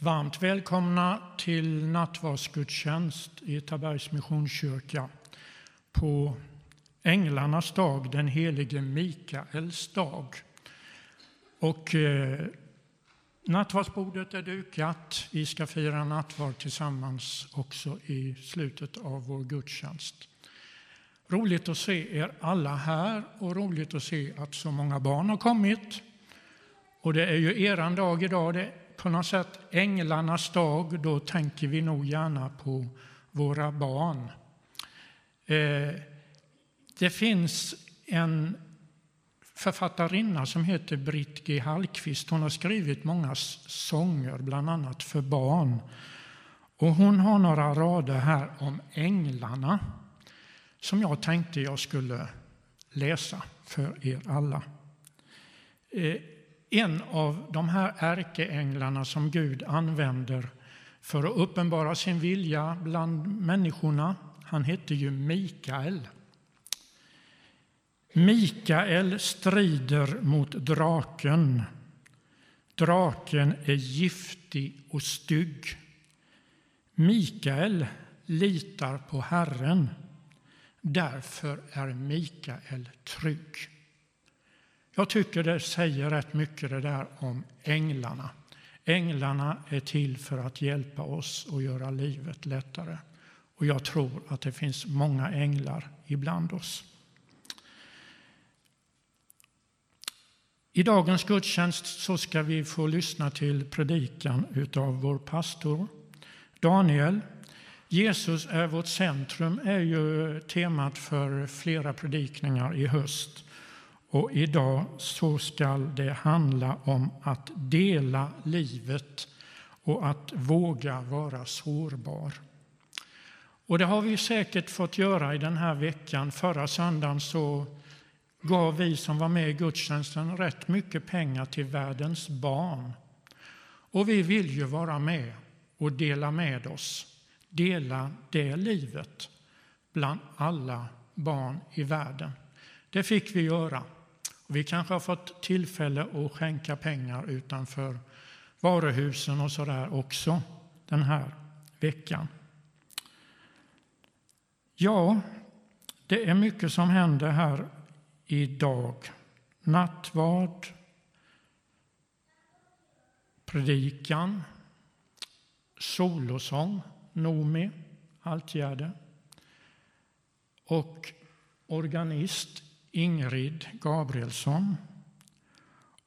Varmt välkomna till nattvardsgudstjänst i Tabergs Missionskyrka på Änglarnas dag, den helige Mikaels dag. Och eh, nattvardsbordet är dukat. Vi ska fira nattvard tillsammans också i slutet av vår gudstjänst. Roligt att se er alla här och roligt att se att så många barn har kommit. Och det är ju eran dag idag. Det på något sätt änglarnas dag. Då tänker vi nog gärna på våra barn. Eh, det finns en författarinna som heter Britt G. Hallqvist. Hon har skrivit många sånger, bland annat för barn. Och hon har några rader här om änglarna som jag tänkte jag skulle läsa för er alla. Eh, en av de här ärkeänglarna som Gud använder för att uppenbara sin vilja bland människorna, han hette ju Mikael. Mikael strider mot draken. Draken är giftig och stygg. Mikael litar på Herren. Därför är Mikael trygg. Jag tycker det säger rätt mycket det där om änglarna. Änglarna är till för att hjälpa oss och göra livet lättare. Och jag tror att det finns många änglar ibland oss. I dagens gudstjänst så ska vi få lyssna till predikan av vår pastor Daniel. Jesus är vårt centrum är ju temat för flera predikningar i höst. Och idag så ska det handla om att dela livet och att våga vara sårbar. Och det har vi säkert fått göra i den här veckan. Förra söndagen så gav vi som var med i gudstjänsten rätt mycket pengar till världens barn. Och vi vill ju vara med och dela med oss, dela det livet bland alla barn i världen. Det fick vi göra. Vi kanske har fått tillfälle att skänka pengar utanför varuhusen och så där också den här veckan. Ja, det är mycket som händer här idag. Nattvard, predikan, solosång, Nomi Altgärde och organist Ingrid Gabrielsson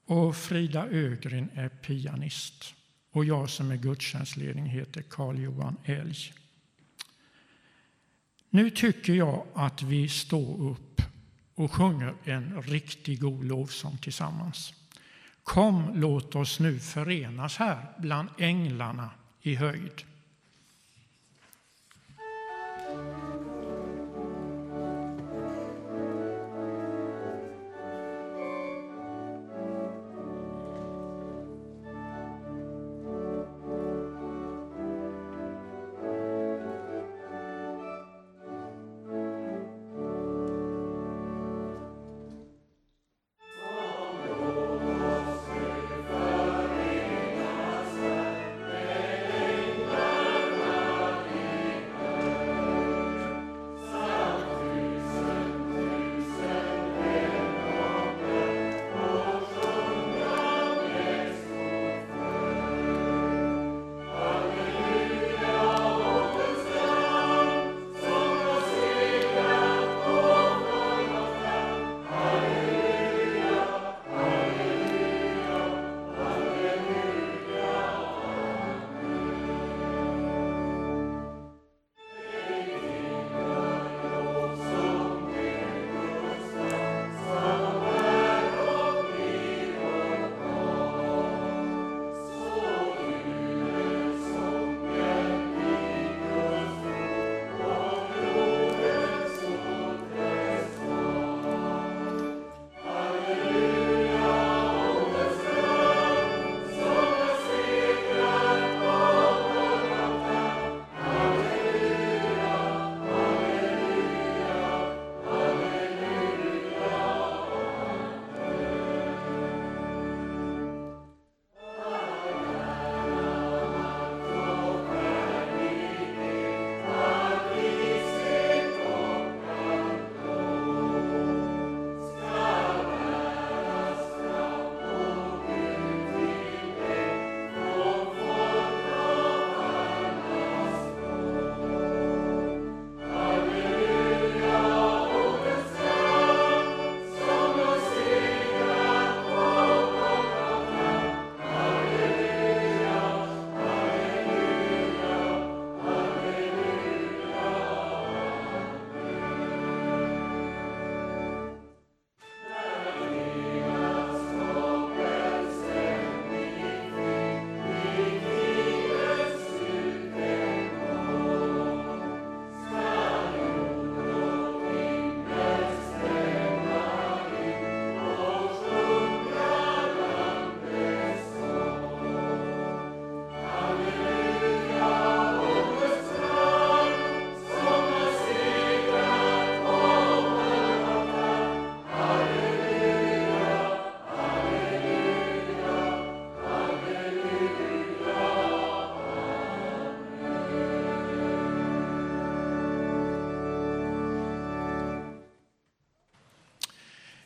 och Frida Ögren är pianist. Och jag som är gudstjänstledning heter Carl-Johan Elg. Nu tycker jag att vi står upp och sjunger en riktigt god lovsång tillsammans. Kom, låt oss nu förenas här bland änglarna i höjd.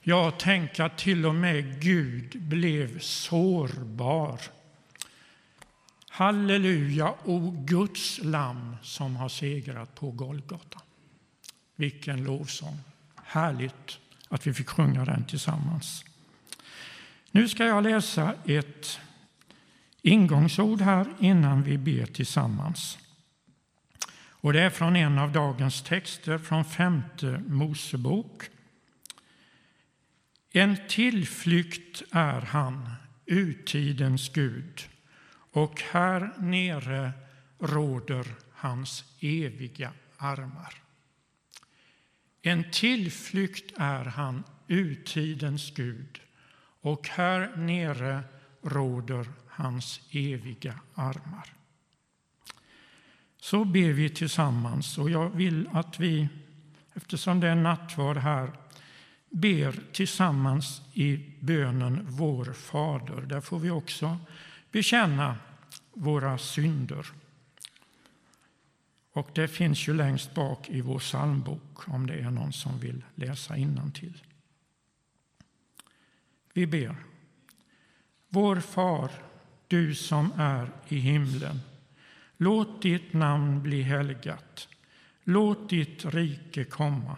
Ja, tänk att till och med Gud blev sårbar. Halleluja, o Guds lamm som har segrat på Golgata. Vilken lovsång! Härligt att vi fick sjunga den tillsammans. Nu ska jag läsa ett ingångsord här innan vi ber tillsammans. Och det är från en av dagens texter från femte Mosebok. En tillflykt är han, urtidens Gud, och här nere råder hans eviga armar. En tillflykt är han, urtidens Gud, och här nere råder hans eviga armar. Så ber vi tillsammans och jag vill att vi, eftersom det är nattvard här, ber tillsammans i bönen Vår Fader. Där får vi också bekänna våra synder. Och det finns ju längst bak i vår psalmbok om det är någon som vill läsa till. Vi ber. Vår far, du som är i himlen. Låt ditt namn bli helgat. Låt ditt rike komma.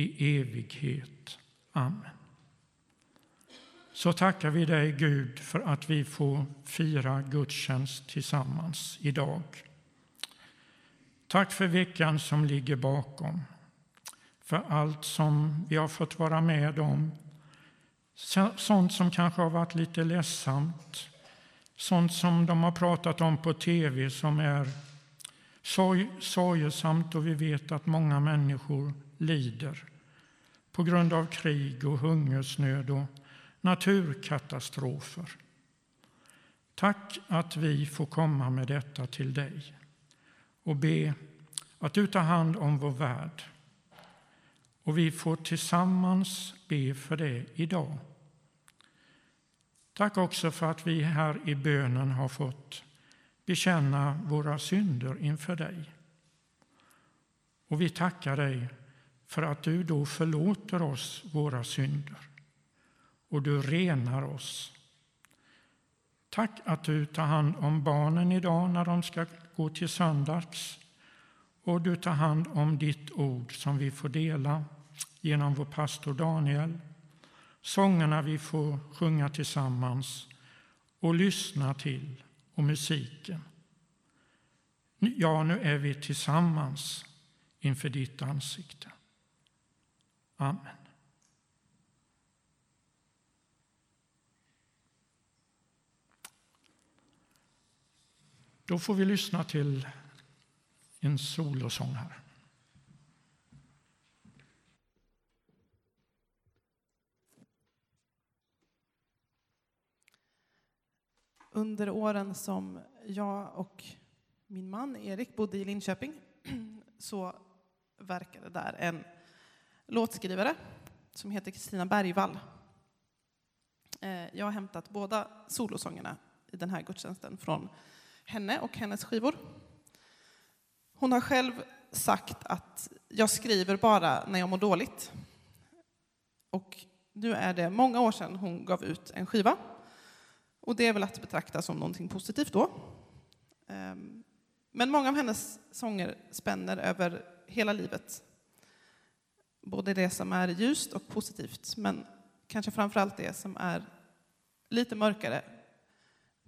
i evighet. Amen. Så tackar vi dig, Gud, för att vi får fira gudstjänst tillsammans idag. Tack för veckan som ligger bakom, för allt som vi har fått vara med om. Sånt som kanske har varit lite ledsamt, sånt som de har pratat om på tv som är sorgesamt och vi vet att många människor lider på grund av krig och hungersnöd och naturkatastrofer. Tack att vi får komma med detta till dig och be att du tar hand om vår värld. Och vi får tillsammans be för det idag. Tack också för att vi här i bönen har fått bekänna våra synder inför dig. Och vi tackar dig för att du då förlåter oss våra synder och du renar oss. Tack att du tar hand om barnen idag när de ska gå till söndags och du tar hand om ditt ord som vi får dela genom vår pastor Daniel, sångerna vi får sjunga tillsammans och lyssna till och musiken. Ja, nu är vi tillsammans inför ditt ansikte. Amen. Då får vi lyssna till en solosång här. Under åren som jag och min man Erik bodde i Linköping så verkade där en låtskrivare som heter Kristina Bergvall. Eh, jag har hämtat båda solosångerna i den här gudstjänsten från henne och hennes skivor. Hon har själv sagt att jag skriver bara när jag mår dåligt. Och nu är det många år sedan hon gav ut en skiva. Och det är väl att betrakta som någonting positivt då. Ehm, men många av hennes sånger spänner över hela livet. Både det som är ljust och positivt, men kanske framför allt det som är lite mörkare,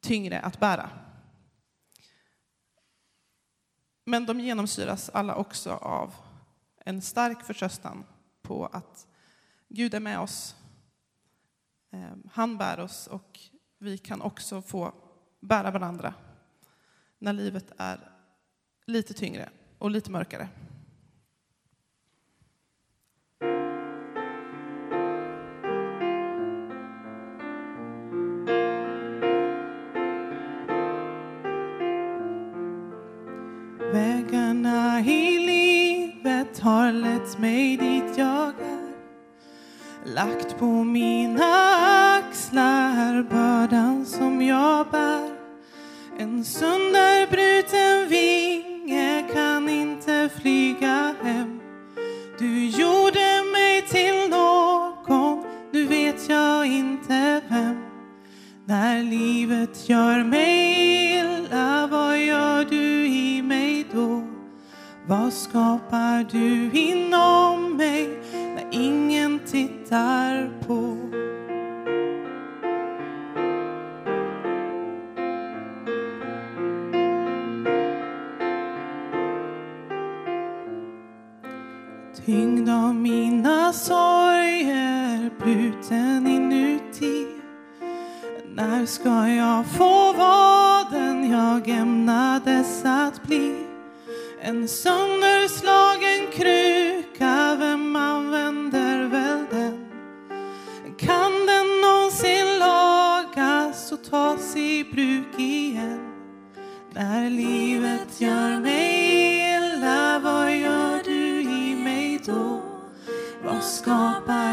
tyngre att bära. Men de genomsyras alla också av en stark förtröstan på att Gud är med oss. Eh, han bär oss och vi kan också få bära varandra när livet är lite tyngre och lite mörkare. Har lett mig dit jag är. Lagt på mina axlar bördan som jag bär. En sönderbruten vinge kan inte flyga hem. Du gjorde mig till någon, nu vet jag inte vem. När livet gör mig Vad skapar du inom mig när ingen tittar på? Tyngd av mina sorger, bruten inuti när ska jag få vara den jag ämnades att bli? En sönderslagen kruka, vem använder väl den? Kan den någonsin lagas och tas i bruk igen? När livet gör mig illa, vad gör du i mig då? Vad skapar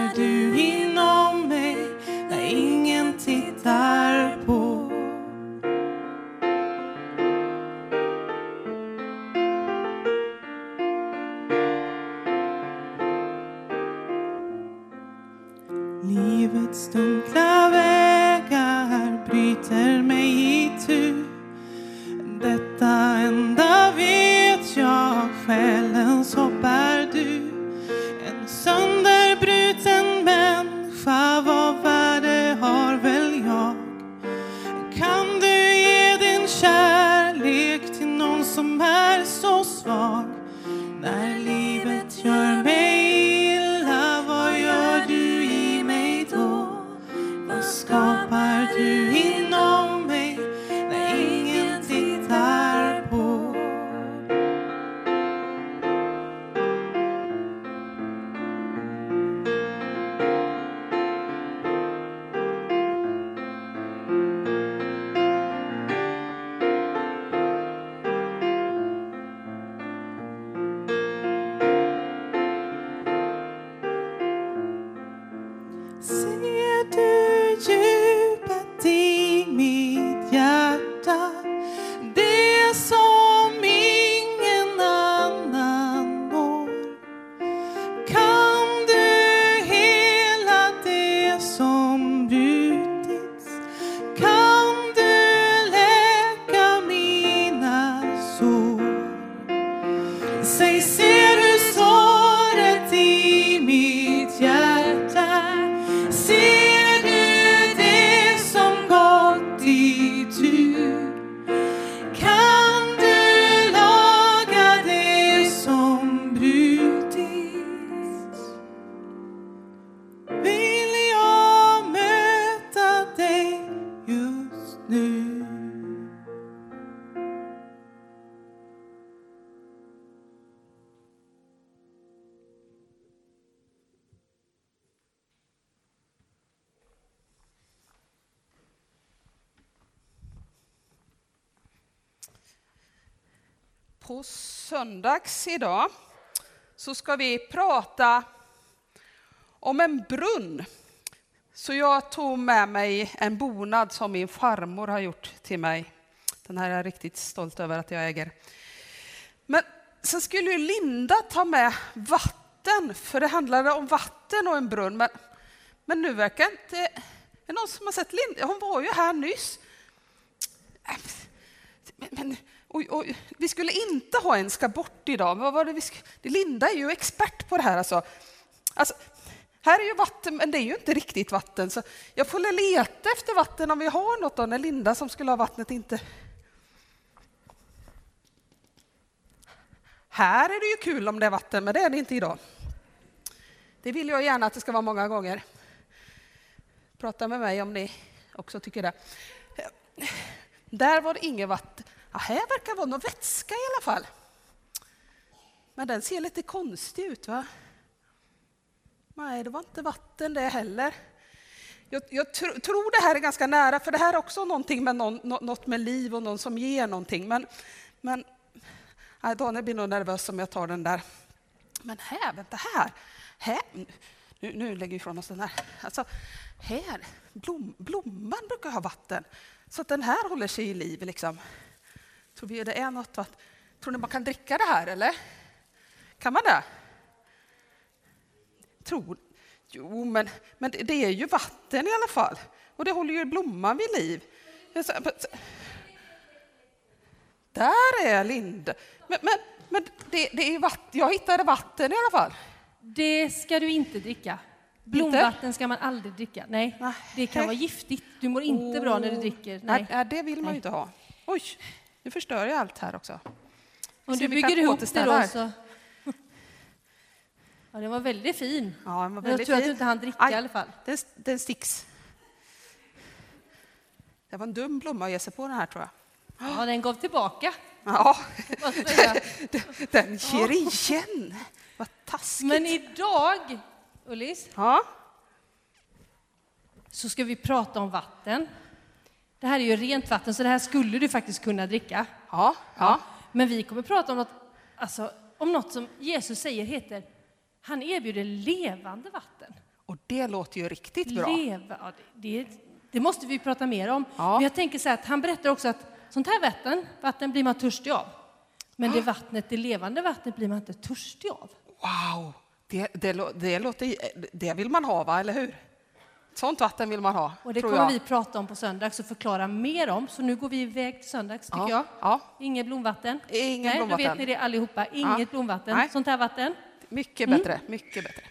söndags idag så ska vi prata om en brunn. Så jag tog med mig en bonad som min farmor har gjort till mig. Den här är jag riktigt stolt över att jag äger. Men sen skulle ju Linda ta med vatten, för det handlade om vatten och en brunn. Men, men nu verkar inte... Är det någon som har sett Linda? Hon var ju här nyss. Äh, men, men, och, och, vi skulle inte ha en ska bort idag. Vad var det vi Linda är ju expert på det här. Alltså. Alltså, här är ju vatten, men det är ju inte riktigt vatten. Så jag får leta efter vatten om vi har något då, när Linda som skulle ha vattnet inte... Här är det ju kul om det är vatten, men det är det inte idag. Det vill jag gärna att det ska vara många gånger. Prata med mig om ni också tycker det. Där var det inget vatten. Ja, här verkar vara någon vätska i alla fall. Men den ser lite konstig ut, va? Nej, det var inte vatten det heller. Jag, jag tr tror det här är ganska nära, för det här är också någonting med någon, något med liv och någon som ger någonting. Men, men Nej, Daniel blir nog nervös om jag tar den där. Men här, vänta här. här. Nu, nu lägger vi ifrån oss den här. Alltså, här, blom, blomman brukar ha vatten. Så att den här håller sig i liv. Liksom. Tror vi det är något att, Tror ni man kan dricka det här eller? Kan man det? Tror, jo, men, men det är ju vatten i alla fall. Och det håller ju blomman vid liv. Där är Linda. Men, men, men det, det är vatten. jag hittade vatten i alla fall. Det ska du inte dricka. Blomvatten ska man aldrig dricka. Nej, Nej. det kan vara giftigt. Du mår inte oh. bra när du dricker. Nej, Nej det vill man ju inte ha. Oj, nu förstör jag allt här också. Om du bygger ihop det då så... Ja, den var väldigt fin. Ja, den var väldigt jag tror fin. att du inte hann dricka Aj, i alla fall. Den, den sticks. Det var en dum blomma att ge sig på den här tror jag. Ja, den gav tillbaka. Ja, den ger igen. Vad taskigt. Men idag, Ullis, ja? så ska vi prata om vatten. Det här är ju rent vatten, så det här skulle du faktiskt kunna dricka. Ja, ja. Men vi kommer prata om något, alltså, om något som Jesus säger heter, han erbjuder levande vatten. Och det låter ju riktigt bra. Leva, ja, det, det, måste vi prata mer om. Ja. Men jag tänker så här att han berättar också att sånt här vatten, vatten blir man törstig av. Men det vattnet, det levande vattnet blir man inte törstig av. Wow, det, det, det, låter, det vill man ha, va? eller hur? Sånt vatten vill man ha. Och det kommer jag. vi prata om på söndags och förklara mer om. Så nu går vi iväg till söndags, tycker ja, jag. Ja. Inget blomvatten. Ingen Nej, blomvatten. Då vet ni det allihopa. Inget ja. blomvatten. Nej. Sånt här vatten. Mycket bättre. Mm. Mycket bättre.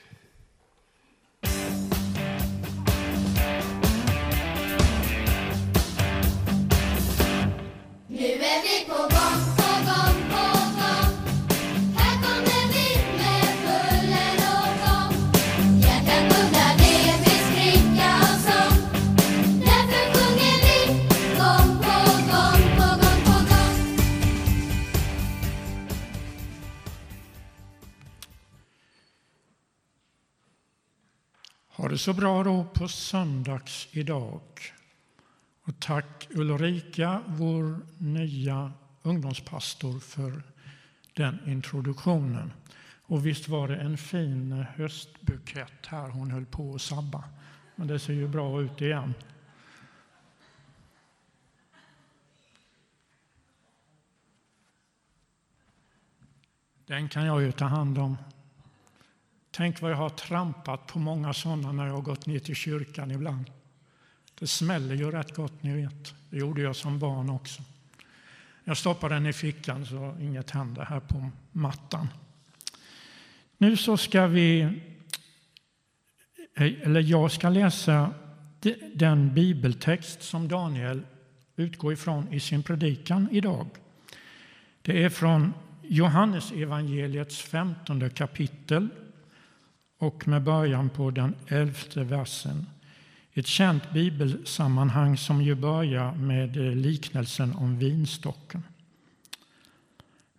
Det så bra då på söndags idag. Och tack Ulrika, vår nya ungdomspastor, för den introduktionen. Och visst var det en fin höstbukett här hon höll på att sabba. Men det ser ju bra ut igen. Den kan jag ju ta hand om. Tänk vad jag har trampat på många sådana när jag har gått ner till kyrkan ibland. Det smäller ju rätt gott, ni vet. Det gjorde jag som barn också. Jag stoppar den i fickan så inget händer här på mattan. Nu så ska vi, eh, eller jag ska läsa den bibeltext som Daniel utgår ifrån i sin predikan idag. Det är från Johannes evangeliets femtonde kapitel och med början på den elfte versen. Ett känt bibelsammanhang som ju börjar med eh, liknelsen om vinstocken.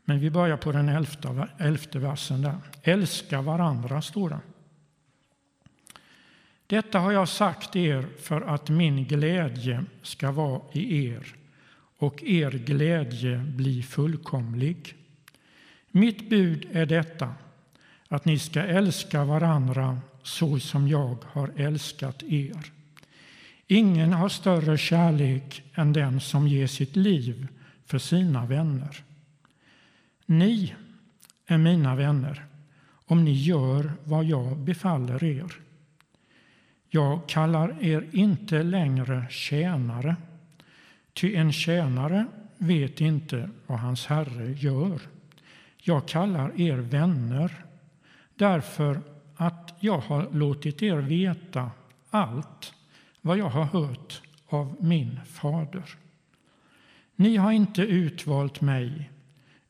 Men vi börjar på den elfte, elfte versen där. Älska varandra, står det. Detta har jag sagt er för att min glädje ska vara i er och er glädje bli fullkomlig. Mitt bud är detta, att ni ska älska varandra så som jag har älskat er. Ingen har större kärlek än den som ger sitt liv för sina vänner. Ni är mina vänner om ni gör vad jag befaller er. Jag kallar er inte längre tjänare, ty en tjänare vet inte vad hans herre gör. Jag kallar er vänner därför att jag har låtit er veta allt vad jag har hört av min fader. Ni har inte utvalt mig,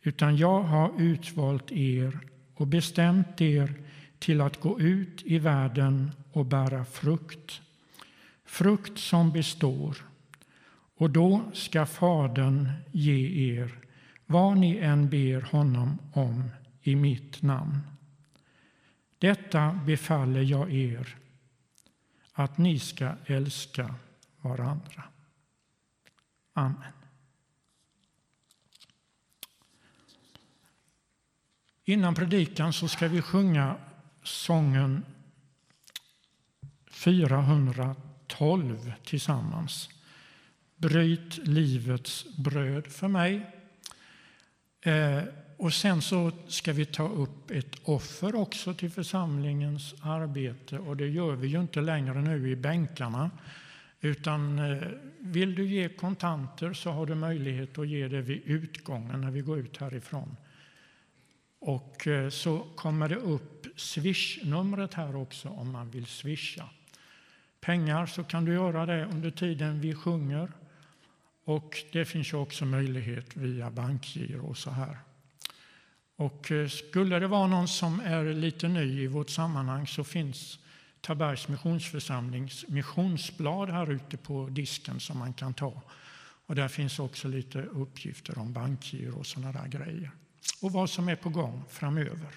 utan jag har utvalt er och bestämt er till att gå ut i världen och bära frukt, frukt som består. Och då ska Fadern ge er vad ni än ber honom om i mitt namn. Detta befaller jag er att ni ska älska varandra. Amen. Innan predikan så ska vi sjunga sången 412 tillsammans. Bryt livets bröd för mig. Eh, och sen så ska vi ta upp ett offer också till församlingens arbete och det gör vi ju inte längre nu i bänkarna. Utan eh, vill du ge kontanter så har du möjlighet att ge det vid utgången när vi går ut härifrån. Och eh, så kommer det upp swishnumret här också om man vill swisha. Pengar så kan du göra det under tiden vi sjunger. Och det finns ju också möjlighet via bankgiro och så här. Och eh, skulle det vara någon som är lite ny i vårt sammanhang så finns Tabergs Missionsförsamlings missionsblad här ute på disken som man kan ta. Och där finns också lite uppgifter om bankgiro och sådana där grejer. Och vad som är på gång framöver.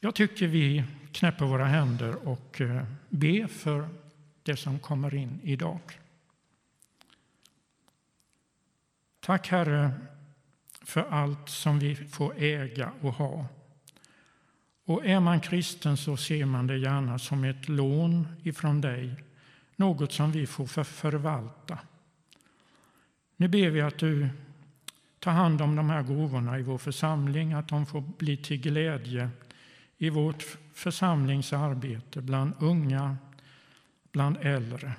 Jag tycker vi knäpper våra händer och eh, ber för det som kommer in idag. Tack Herre för allt som vi får äga och ha. Och är man kristen så ser man det gärna som ett lån ifrån dig, något som vi får förvalta. Nu ber vi att du tar hand om de här gåvorna i vår församling, att de får bli till glädje i vårt församlingsarbete bland unga, bland äldre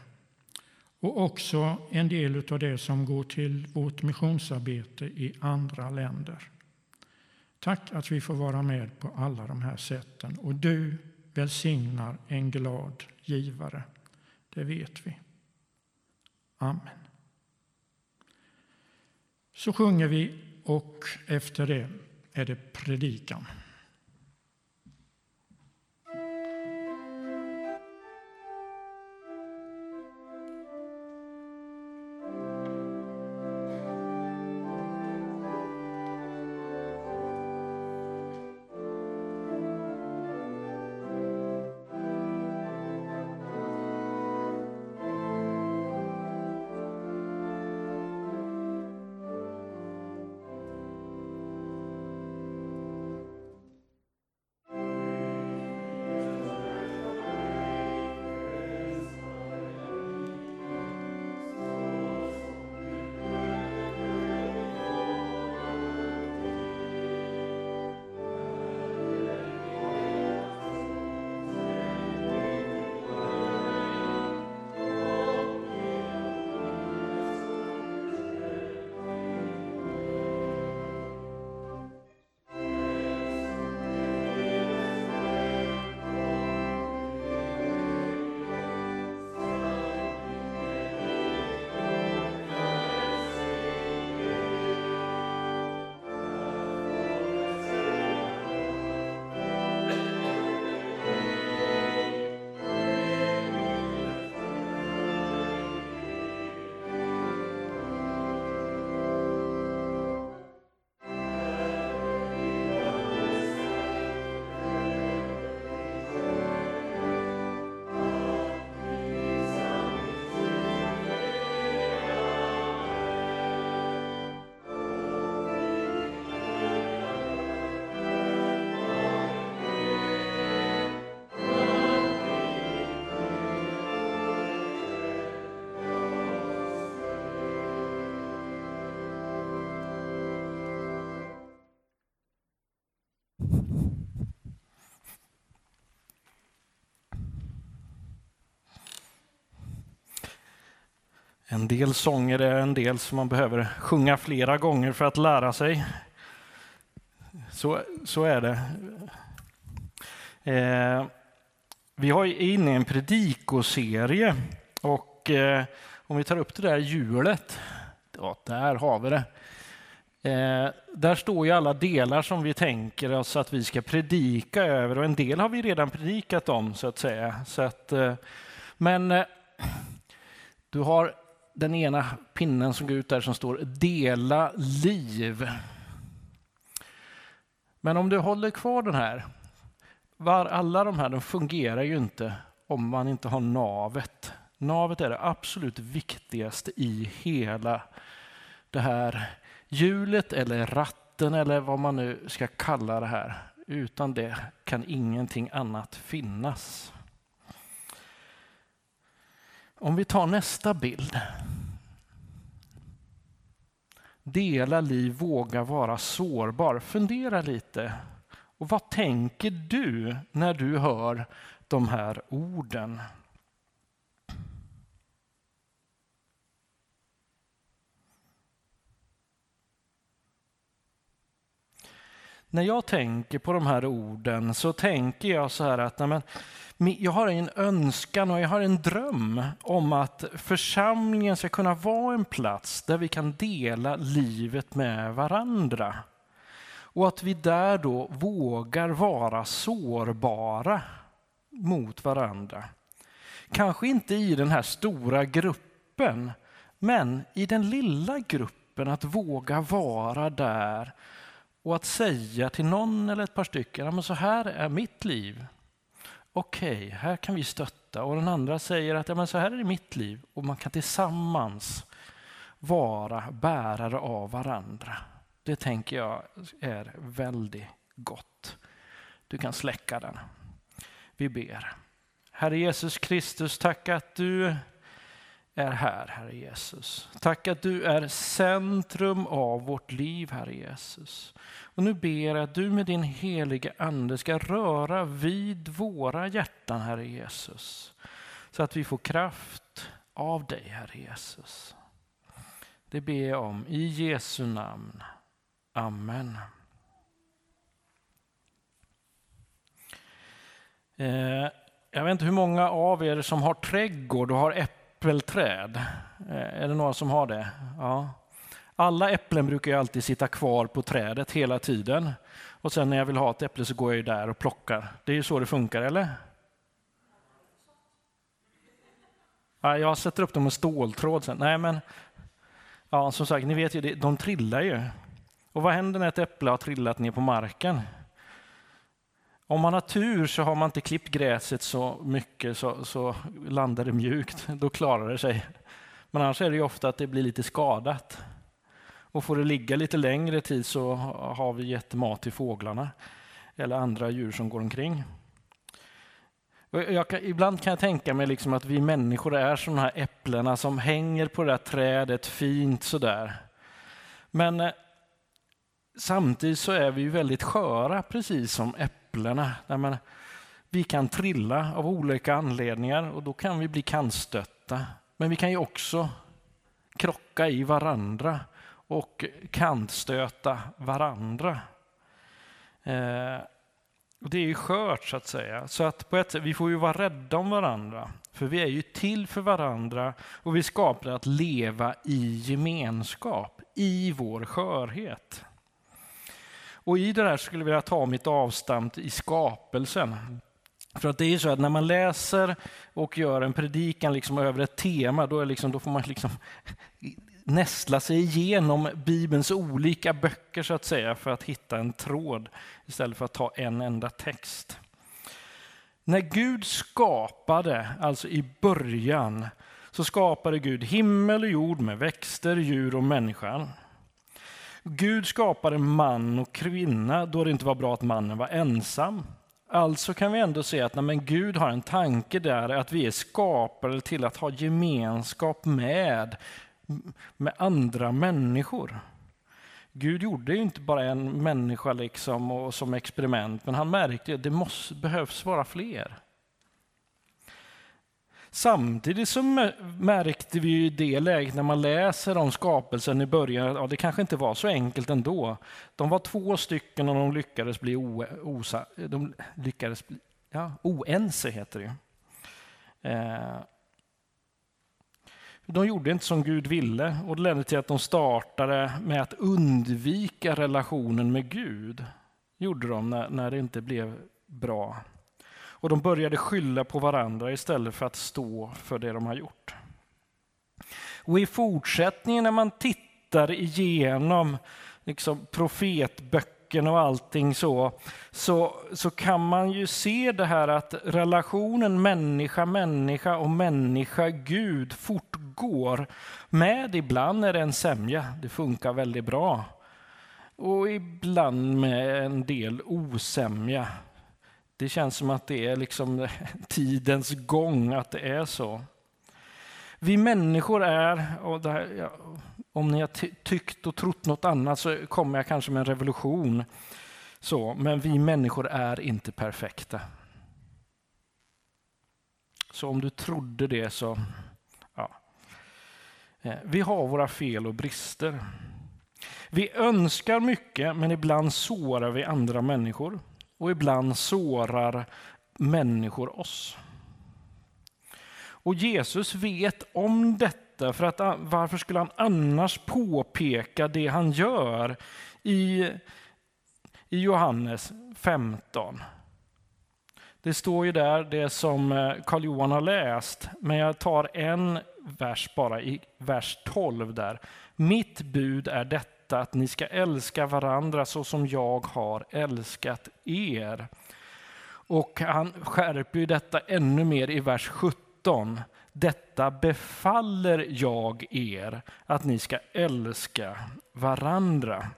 och också en del av det som går till vårt missionsarbete i andra länder. Tack att vi får vara med på alla de här sätten. Och du välsignar en glad givare. Det vet vi. Amen. Så sjunger vi och efter det är det predikan. En del sånger är en del som man behöver sjunga flera gånger för att lära sig. Så, så är det. Eh, vi har är inne i en predikoserie och eh, om vi tar upp det där hjulet, ja, där har vi det. Eh, där står ju alla delar som vi tänker oss att vi ska predika över och en del har vi redan predikat om så att säga. Så att, eh, men eh, du har den ena pinnen som går ut där som står dela liv. Men om du håller kvar den här, var alla de här de fungerar ju inte om man inte har navet. Navet är det absolut viktigaste i hela det här hjulet eller ratten eller vad man nu ska kalla det här. Utan det kan ingenting annat finnas. Om vi tar nästa bild. Dela liv, våga vara sårbar. Fundera lite. Och vad tänker du när du hör de här orden? När jag tänker på de här orden så tänker jag så här att nej men, jag har en önskan och jag har en dröm om att församlingen ska kunna vara en plats där vi kan dela livet med varandra. Och att vi där då vågar vara sårbara mot varandra. Kanske inte i den här stora gruppen, men i den lilla gruppen att våga vara där och att säga till någon eller ett par stycken, så här är mitt liv. Okej, okay, här kan vi stötta. Och den andra säger att ja, men så här är det mitt liv. Och man kan tillsammans vara bärare av varandra. Det tänker jag är väldigt gott. Du kan släcka den. Vi ber. Herre Jesus Kristus, tack att du är här, Herre Jesus. Tack att du är centrum av vårt liv, Herre Jesus. Och nu ber jag att du med din helige Ande ska röra vid våra hjärtan, Herre Jesus. Så att vi får kraft av dig, Herre Jesus. Det ber jag om i Jesu namn. Amen. Eh, jag vet inte hur många av er som har trädgård och har äpplen äppelträd. Eh, är det några som har det? Ja. Alla äpplen brukar ju alltid sitta kvar på trädet hela tiden. Och sen när jag vill ha ett äpple så går jag ju där och plockar. Det är ju så det funkar, eller? Ja, jag sätter upp dem med ståltråd sen. Nej, men ja, som sagt, ni vet ju, de trillar ju. Och vad händer när ett äpple har trillat ner på marken? Om man har tur så har man inte klippt gräset så mycket så, så landar det mjukt. Då klarar det sig. Men annars är det ju ofta att det blir lite skadat. Och får det ligga lite längre tid så har vi gett mat till fåglarna eller andra djur som går omkring. Kan, ibland kan jag tänka mig liksom att vi människor är som de här äpplena som hänger på det där trädet fint sådär. Men eh, samtidigt så är vi väldigt sköra, precis som äpplen äpplena. Där man, vi kan trilla av olika anledningar och då kan vi bli kantstötta. Men vi kan ju också krocka i varandra och kantstöta varandra. Eh, det är ju skört så att säga. Så att på ett sätt, vi får ju vara rädda om varandra. För vi är ju till för varandra och vi skapar att leva i gemenskap, i vår skörhet. Och i det där skulle jag vilja ta mitt avstamp i skapelsen. För att det är så att när man läser och gör en predikan liksom över ett tema, då, är liksom, då får man liksom nästla sig igenom Bibelns olika böcker så att säga för att hitta en tråd istället för att ta en enda text. När Gud skapade, alltså i början, så skapade Gud himmel och jord med växter, djur och människan. Gud skapade man och kvinna då det inte var bra att mannen var ensam. Alltså kan vi ändå se att när Gud har en tanke där att vi är skapade till att ha gemenskap med med andra människor. Gud gjorde ju inte bara en människa liksom och som experiment, men han märkte att det måste, behövs vara fler. Samtidigt så märkte vi i det läget när man läser om skapelsen i början att ja, det kanske inte var så enkelt ändå. De var två stycken och de lyckades bli o, osa, de lyckades bli, ja, oense, heter det. Eh, de gjorde inte som Gud ville och det ledde till att de startade med att undvika relationen med Gud. gjorde de när, när det inte blev bra. Och de började skylla på varandra istället för att stå för det de har gjort. Och i fortsättningen när man tittar igenom liksom profetböckerna och allting så, så, så kan man ju se det här att relationen människa-människa och människa-Gud fortgår med ibland är det en sämja, det funkar väldigt bra. och ibland med en del osämja. Det känns som att det är liksom tidens gång att det är så. Vi människor är, och här, ja, om ni har tyckt och trott något annat så kommer jag kanske med en revolution. Så, men vi människor är inte perfekta. Så om du trodde det så, ja. Eh, vi har våra fel och brister. Vi önskar mycket, men ibland sårar vi andra människor. Och ibland sårar människor oss. Och Jesus vet om detta, för att ah, varför skulle han annars påpeka det han gör i, i Johannes 15? Det står ju där det som eh, Karl Johan har läst, men jag tar en vers bara i vers 12 där. Mitt bud är detta att ni ska älska varandra så som jag har älskat er. Och han skärper ju detta ännu mer i vers 17. Detta befaller jag er, att ni ska älska varandra.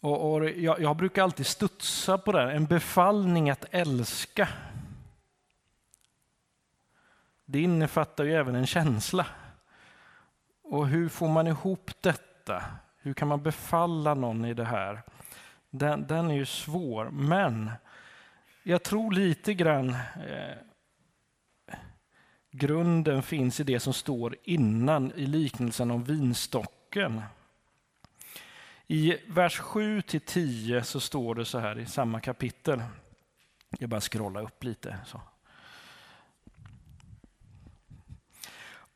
Och, och jag, jag, brukar alltid studsa på det, här, en befallning att älska. Det innefattar ju även en känsla. Och hur får man ihop detta? Hur kan man befalla någon i det här? Den, den är ju svår, men jag tror lite grann eh, grunden finns i det som står innan i liknelsen om vinstocken. I vers 7 till 10 så står det så här i samma kapitel. Jag bara scrollar upp lite. Så.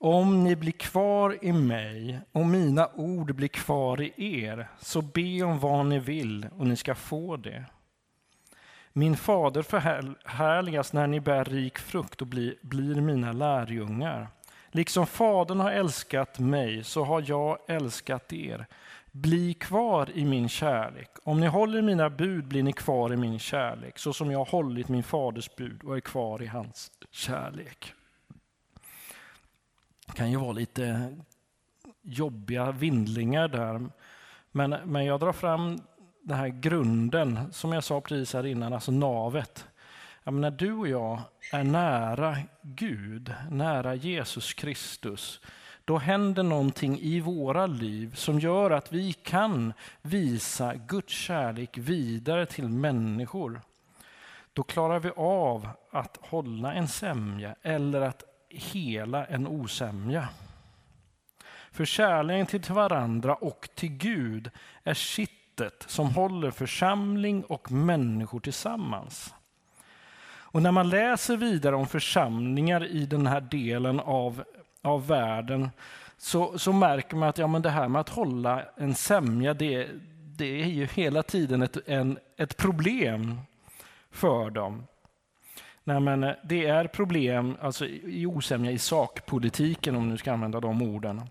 Om ni blir kvar i mig och mina ord blir kvar i er, så be om vad ni vill och ni ska få det. Min fader förhärligas när ni bär rik frukt och blir, blir mina lärjungar. Liksom Fadern har älskat mig så har jag älskat er. Bli kvar i min kärlek. Om ni håller mina bud blir ni kvar i min kärlek, så som jag har hållit min faders bud och är kvar i hans kärlek. Det kan ju vara lite jobbiga vindlingar där, men, men jag drar fram den här grunden, som jag sa precis här innan, alltså navet. Ja, när du och jag är nära Gud, nära Jesus Kristus, då händer någonting i våra liv som gör att vi kan visa Guds kärlek vidare till människor. Då klarar vi av att hålla en sämja eller att hela en osämja. För kärleken till varandra och till Gud är kittet som håller församling och människor tillsammans. Och när man läser vidare om församlingar i den här delen av av världen så, så märker man att ja, men det här med att hålla en sämja, det, det är ju hela tiden ett, en, ett problem för dem. Nej, men eh, det är problem alltså, i osämja i sakpolitiken, om du ska använda de orden.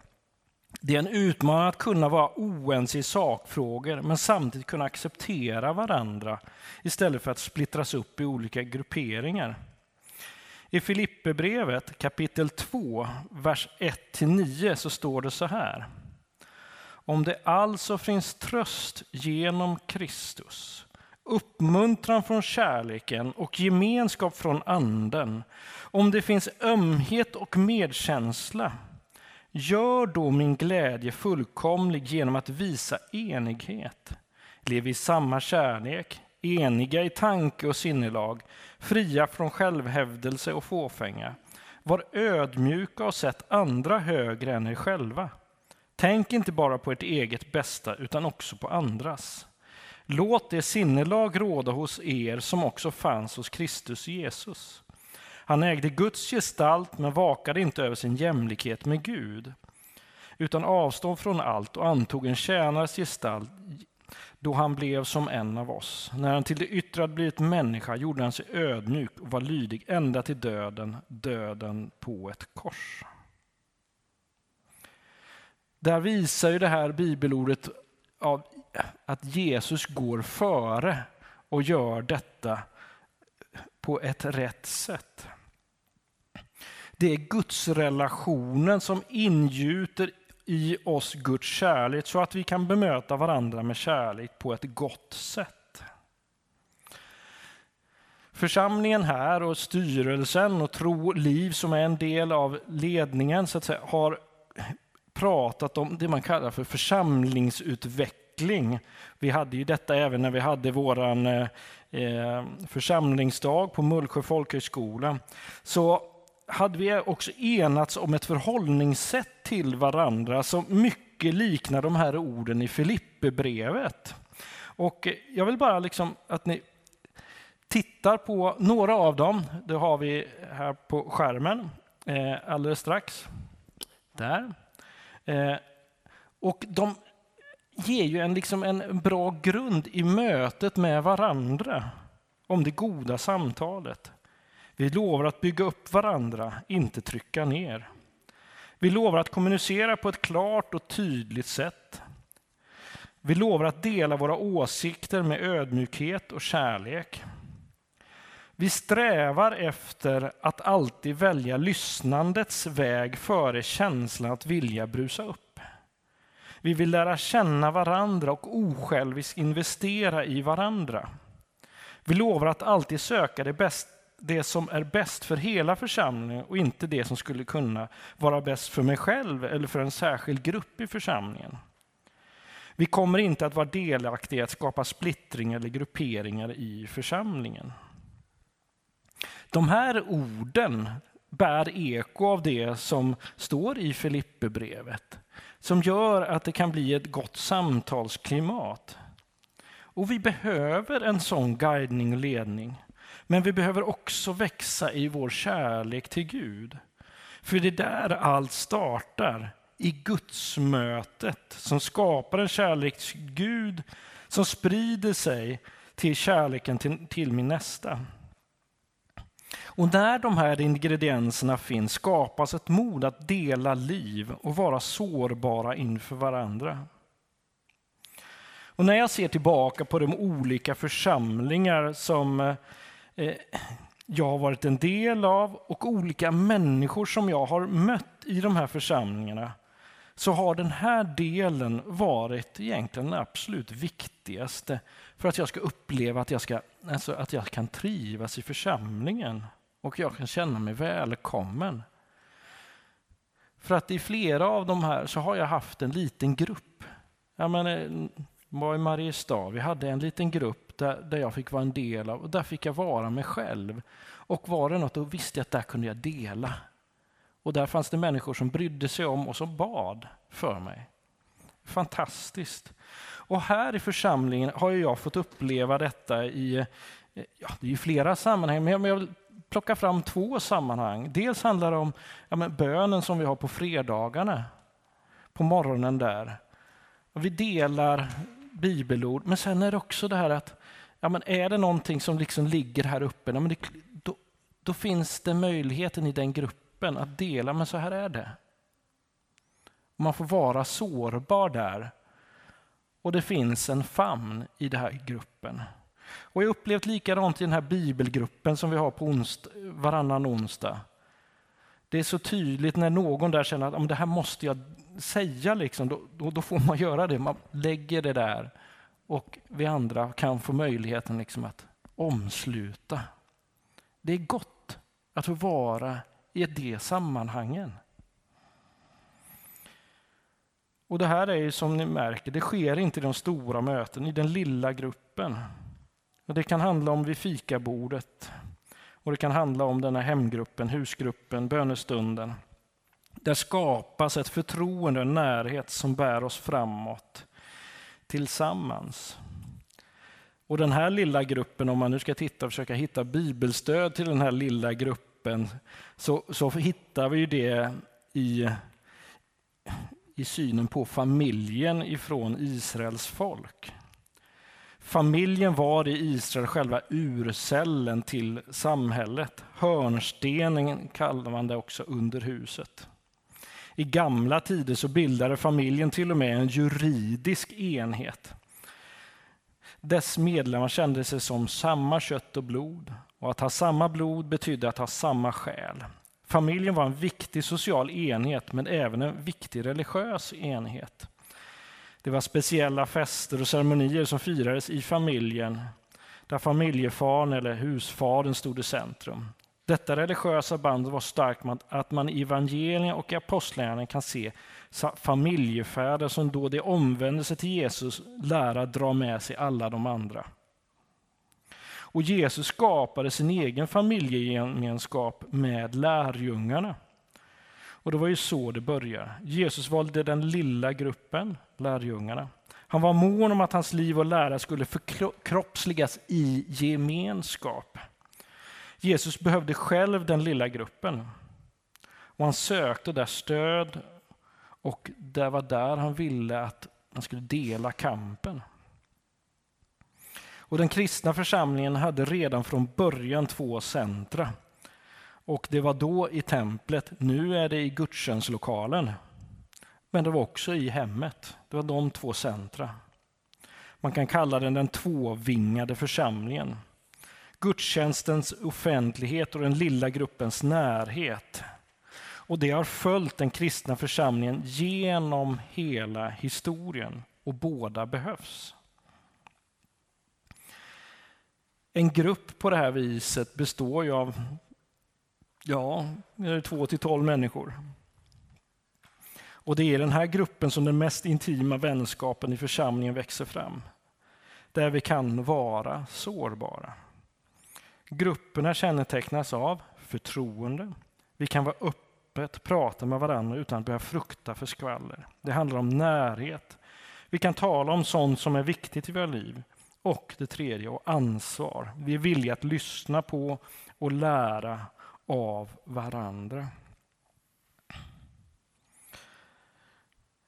Det är en utmaning att kunna vara oense i sakfrågor, men samtidigt kunna acceptera varandra istället för att splittras upp i olika grupperingar. I Filipperbrevet kapitel 2, vers 1-9 så står det så här. Om det alltså finns tröst genom Kristus, uppmuntran från kärleken och gemenskap från anden, om det finns ömhet och medkänsla, gör då min glädje fullkomlig genom att visa enighet. Lev i samma kärlek, eniga i tanke och sinnelag, fria från självhävdelse och fåfänga. Var ödmjuka och sätt andra högre än er själva. Tänk inte bara på ert eget bästa, utan också på andras. Låt det sinnelag råda hos er som också fanns hos Kristus Jesus. Han ägde Guds gestalt, men vakade inte över sin jämlikhet med Gud, utan avstod från allt och antog en tjänares gestalt då han blev som en av oss. När han till det yttre hade blivit människa gjorde han sig ödmjuk och var lydig ända till döden, döden på ett kors. Där visar ju det här bibelordet av att Jesus går före och gör detta på ett rätt sätt. Det är Guds relationen som ingjuter i oss Guds kärlek så att vi kan bemöta varandra med kärlek på ett gott sätt. Församlingen här och styrelsen och Tro Liv som är en del av ledningen så att säga, har pratat om det man kallar för församlingsutveckling. Vi hade ju detta även när vi hade våran eh, eh, församlingsdag på Mullsjö folkhögskola. Så hade vi också enats om ett förhållningssätt till varandra som mycket liknar de här orden i Filipperbrevet. Och jag vill bara liksom att ni tittar på några av dem. Det har vi här på skärmen eh, alldeles strax. Där. Eh, och de ger ju en, liksom en bra grund i mötet med varandra om det goda samtalet. Vi lovar att bygga upp varandra, inte trycka ner. Vi lovar att kommunicera på ett klart och tydligt sätt. Vi lovar att dela våra åsikter med ödmjukhet och kärlek. Vi strävar efter att alltid välja lyssnandets väg före känslan att vilja brusa upp. Vi vill lära känna varandra och osjälviskt investera i varandra. Vi lovar att alltid söka det, bäst, det som är bäst för hela församlingen och inte det som skulle kunna vara bäst för mig själv eller för en särskild grupp i församlingen. Vi kommer inte att vara delaktiga i att skapa splittring eller grupperingar i församlingen. De här orden bär eko av det som står i Filipperbrevet, som gör att det kan bli ett gott samtalsklimat. Och vi behöver en sån guidning och ledning. Men vi behöver också växa i vår kärlek till Gud. För det är där allt startar, i gudsmötet som skapar en kärlek till Gud som sprider sig till kärleken till, till min nästa. Och när de här ingredienserna finns skapas ett mod att dela liv och vara sårbara inför varandra. Och när jag ser tillbaka på de olika församlingar som eh, eh, jag har varit en del av och olika människor som jag har mött i de här församlingarna så har den här delen varit egentligen den absolut viktigaste för att jag ska uppleva att jag, ska, alltså att jag kan trivas i församlingen och jag kan känna mig välkommen. För att i flera av de här så har jag haft en liten grupp. Jag menar, eh, var i Mariestad, vi hade en liten grupp där, där jag fick vara en del av och där fick jag vara mig själv. Och var det något då visste jag att där kunde jag dela. Och där fanns det människor som brydde sig om och som bad för mig. Fantastiskt. Och här i församlingen har jag fått uppleva detta i eh, ja, det är flera sammanhang, men jag vill plocka fram två sammanhang. Dels handlar det om ja, men bönen som vi har på fredagarna, på morgonen där. Vi delar bibelord, men sen är det också det här att ja, men är det någonting som liksom ligger här uppe, ja, men det, då, då finns det möjligheten i den gruppen att dela, men så här är det. Man får vara sårbar där. Och det finns en famn i den här gruppen. Och jag har upplevt likadant i den här bibelgruppen som vi har på onst, varannan onsdag. Det är så tydligt när någon där känner att det här måste jag säga, liksom, då, då, då, får man göra det. Man lägger det där och vi andra kan få möjligheten liksom att omsluta. Det är gott att få vara i de sammanhangen. Och det här är ju som ni märker, det sker inte i de stora möten, i den lilla gruppen. Och det kan handla om vid fikabordet. Och det kan handla om den här hemgruppen, husgruppen, bönestunden. Där skapas ett förtroende och en närhet som bär oss framåt tillsammans. Och den här lilla gruppen, om man nu ska titta och försöka hitta bibelstöd till den här lilla gruppen, så, så hittar vi det i, i synen på familjen ifrån Israels folk. Familjen var i Israel själva urcellen till samhället. Hörnstenen kallar man det också under huset. I gamla tider så bildade familjen till och med en juridisk enhet. Dess medlemmar kände sig som samma kött och blod. Och att ha samma blod betydde att ha samma själ. Familjen var en viktig social enhet, men även en viktig religiös enhet. Det var speciella fester och ceremonier som firades i familjen, där familjefaren eller husfadern stod i centrum. Detta religiösa band var starkt att man i evangelien och apostlagärningarna kan se familjefäder som då de omvände sig till Jesus lära dra med sig alla de andra. Och Jesus skapade sin egen familjegemenskap med lärjungarna. Och det var ju så det började. Jesus valde den lilla gruppen, lärjungarna. Han var mån om att hans liv och lära skulle förkroppsligas i gemenskap. Jesus behövde själv den lilla gruppen. Och han sökte där stöd och det var där han ville att man skulle dela kampen. Och den kristna församlingen hade redan från början två centra. Och det var då i templet, nu är det i gudstjänstlokalen. Men det var också i hemmet. Det var de två centra. Man kan kalla den den tvåvingade församlingen. Gudstjänstens offentlighet och den lilla gruppens närhet. Och det har följt den kristna församlingen genom hela historien och båda behövs. En grupp på det här viset består ju av ja, två till tolv människor. Och det är i den här gruppen som den mest intima vänskapen i församlingen växer fram. Där vi kan vara sårbara. Grupperna kännetecknas av förtroende. Vi kan vara öppet prata med varandra utan att behöva frukta för skvaller. Det handlar om närhet. Vi kan tala om sånt som är viktigt i våra liv. Och det tredje, och ansvar. Vi är villiga att lyssna på och lära av varandra.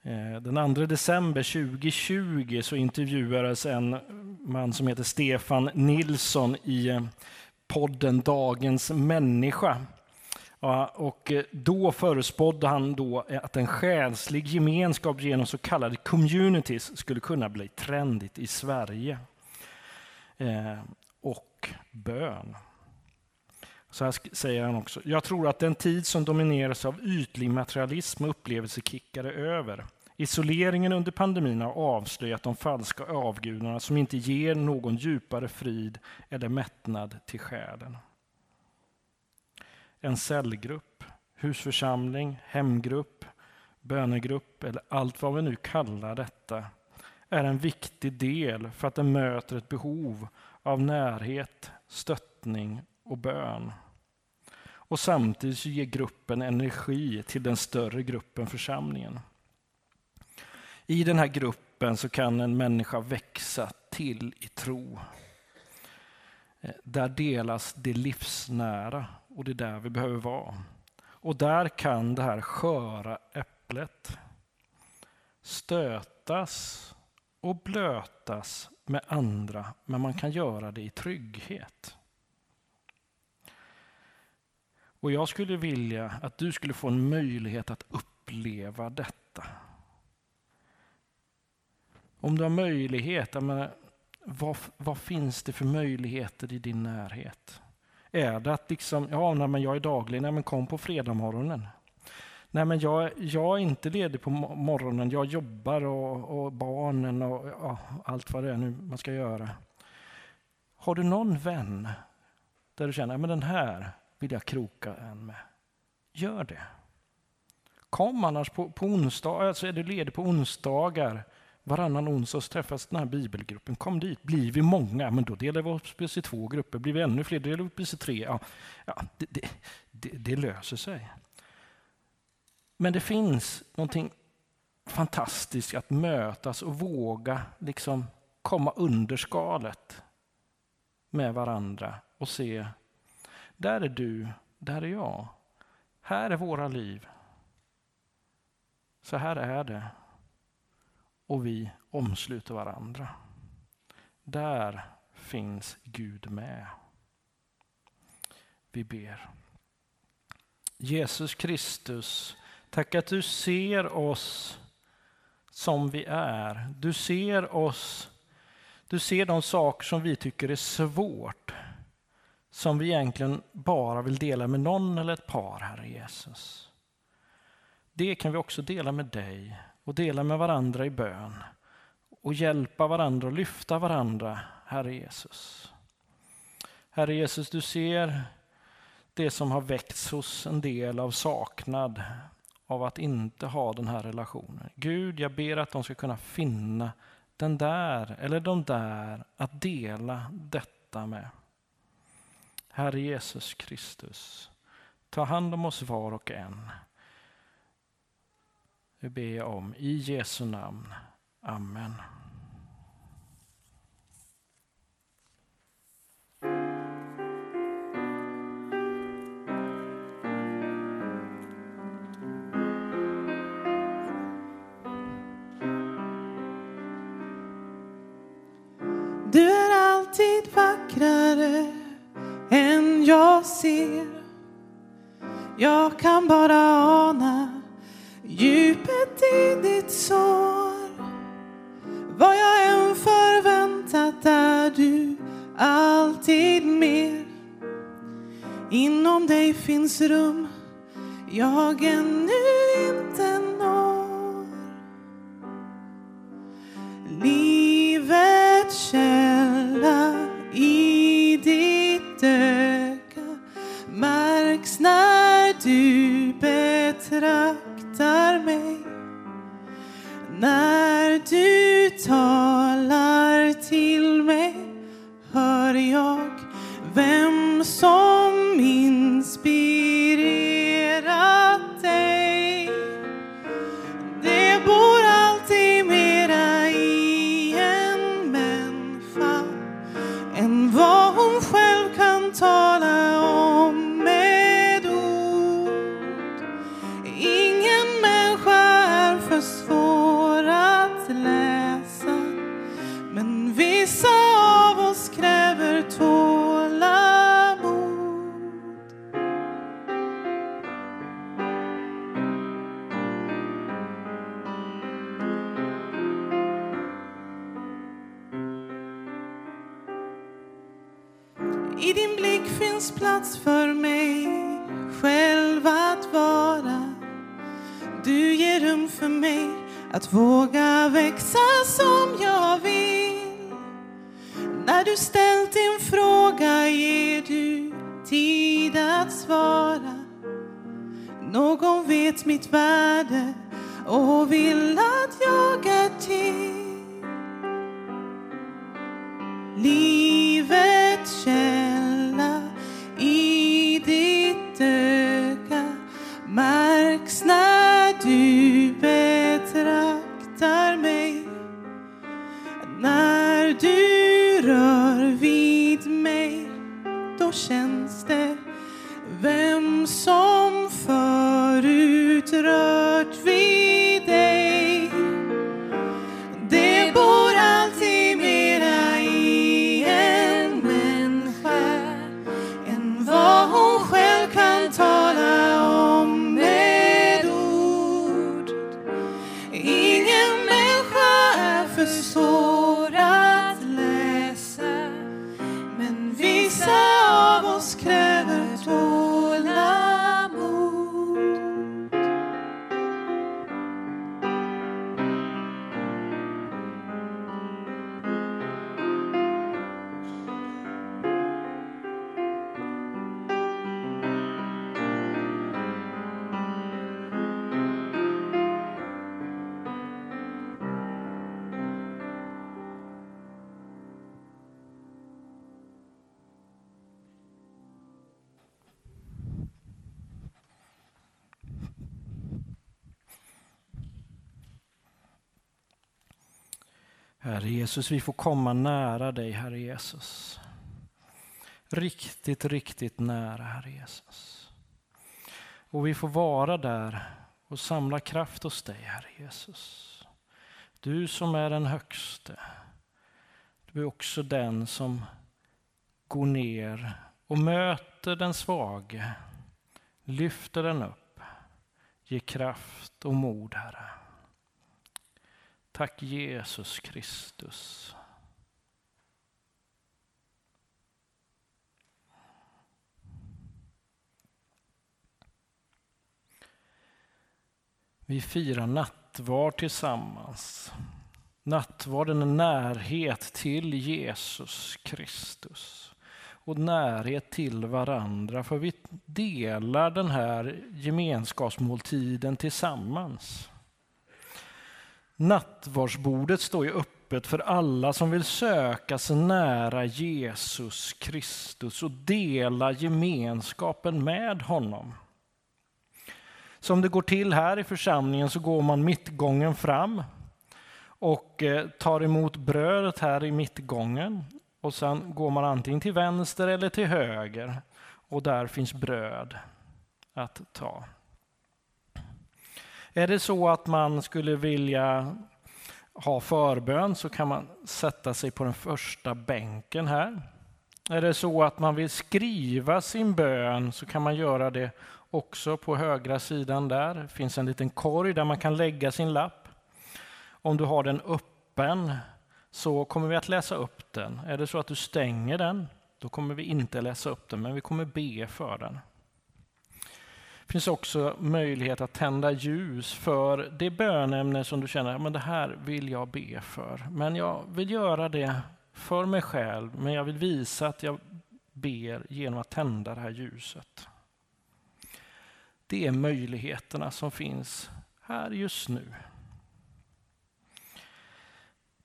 Eh, den 2 december 2020 så intervjuades en man som heter Stefan Nilsson i eh, podden Dagens människa. och eh, då förespådde han då att en själslig gemenskap genom så kallade communities skulle kunna bli trendigt i Sverige. Och bön. Så här säger han också. Jag tror att den tid som domineras av ytlig materialism och upplevelsekickar är över. Isoleringen under pandemin har avslöjat de falska avgudarna som inte ger någon djupare frid eller mättnad till själen. En cellgrupp, husförsamling, hemgrupp, bönegrupp eller allt vad vi nu kallar detta är en viktig del för att den möter ett behov av närhet, stöttning och bön. Och samtidigt ger gruppen energi till den större gruppen, församlingen. I den här gruppen så kan en människa växa till i tro. Eh, där delas det livsnära och det är där vi behöver vara. Och där kan det här sköra äpplet stötas och blötas med andra, men man kan göra det i trygghet. Och jag skulle vilja att du skulle få en möjlighet att uppleva detta. Om du har möjlighet, menar, vad, vad, finns det för möjligheter i din närhet? Är det att liksom, ja, nej, men jag är daglig, nej men kom på fredag morgonen. Nej men jag, jag är inte ledig på morgonen, jag jobbar och, och barnen och ja, allt vad det är nu man ska göra. Har du någon vän där du känner, men den här vill jag kroka en med. Gör det. Kom annars på, på onsdag, alltså är du ledig på onsdagar, varannan onsdag så träffas den här bibelgruppen. Kom dit. Blir vi många, men då delar vi upp oss i två grupper. Blir vi ännu fler, delar vi upp oss i tre. Ja, ja det, det, det, det löser sig. Men det finns någonting fantastiskt att mötas och våga liksom komma under skalet med varandra och se där är du, där är jag. Här är våra liv. Så här är det. Och vi omsluter varandra. Där finns Gud med. Vi ber. Jesus Kristus, tack att du ser oss som vi är. Du ser oss, du ser de saker som vi tycker är svårt som vi egentligen bara vill dela med någon eller ett par, Herre Jesus. Det kan vi också dela med dig och dela med varandra i bön och hjälpa varandra och lyfta varandra, Herre Jesus. Herre Jesus, du ser det som har väckts hos en del av saknad av att inte ha den här relationen. Gud, jag ber att de ska kunna finna den där eller de där att dela detta med. Herre Jesus Kristus, ta hand om oss var och en. Det ber jag om i Jesu namn. Amen. Jag ser. Jag kan bara ana djupet i ditt sår. Vad jag än förväntat är du alltid mer. Inom dig finns rum jag ännu du betraktar mig. När att våga växa som jag vill. När du ställt din fråga ger du tid att svara. Någon vet mitt värde och vill att jag är till. Du rör vid mig då känns det vem som förut rör Herre Jesus, vi får komma nära dig, Herre Jesus. Riktigt, riktigt nära, Herre Jesus. Och vi får vara där och samla kraft hos dig, Herre Jesus. Du som är den högste. Du är också den som går ner och möter den svage, lyfter den upp, ger kraft och mod, Herre. Tack Jesus Kristus. Vi firar nattvard tillsammans. Nattvarden är närhet till Jesus Kristus och närhet till varandra, för vi delar den här gemenskapsmåltiden tillsammans. Nattvardsbordet står ju öppet för alla som vill söka sig nära Jesus Kristus och dela gemenskapen med honom. Som det går till här i församlingen så går man mittgången fram och eh, tar emot brödet här i mittgången. Och sen går man antingen till vänster eller till höger och där finns bröd att ta. Är det så att man skulle vilja ha förbön så kan man sätta sig på den första bänken här. Är det så att man vill skriva sin bön så kan man göra det också på högra sidan där. Det finns en liten korg där man kan lägga sin lapp. Om du har den öppen så kommer vi att läsa upp den. Är det så att du stänger den, då kommer vi inte läsa upp den, men vi kommer be för den. Det finns också möjlighet att tända ljus för det bönämne som du känner, men det här vill jag be för. Men jag vill göra det för mig själv, men jag vill visa att jag ber genom att tända det här ljuset. Det är möjligheterna som finns här just nu.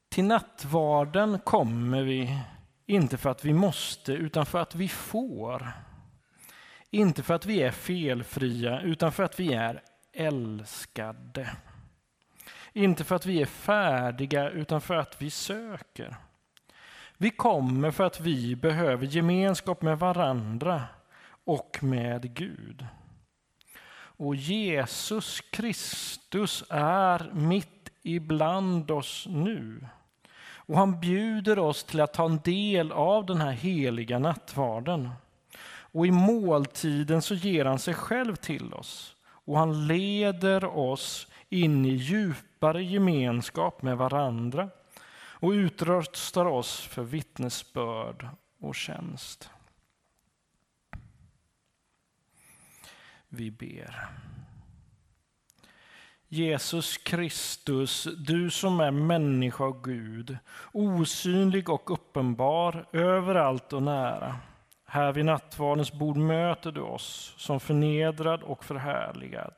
Till nattvarden kommer vi inte för att vi måste, utan för att vi får. Inte för att vi är felfria, utan för att vi är älskade. Inte för att vi är färdiga, utan för att vi söker. Vi kommer för att vi behöver gemenskap med varandra och med Gud. Och Jesus Kristus är mitt ibland oss nu. Och han bjuder oss till att ta en del av den här heliga nattvarden. Och i måltiden så ger han sig själv till oss. Och han leder oss in i djupare gemenskap med varandra och utrustar oss för vittnesbörd och tjänst. Vi ber. Jesus Kristus, du som är människa och Gud, osynlig och uppenbar, överallt och nära. Här vid nattvardens bord möter du oss som förnedrad och förhärligad.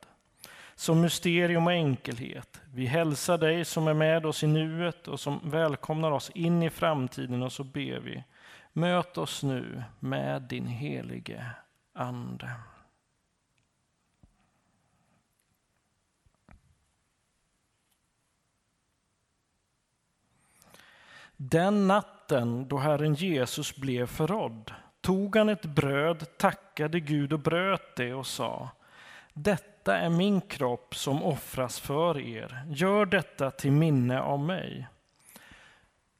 Som mysterium och enkelhet. Vi hälsar dig som är med oss i nuet och som välkomnar oss in i framtiden och så ber vi. Möt oss nu med din helige Ande. Den natten då Herren Jesus blev förrådd tog han ett bröd, tackade Gud och bröt det och sa Detta är min kropp som offras för er. Gör detta till minne av mig.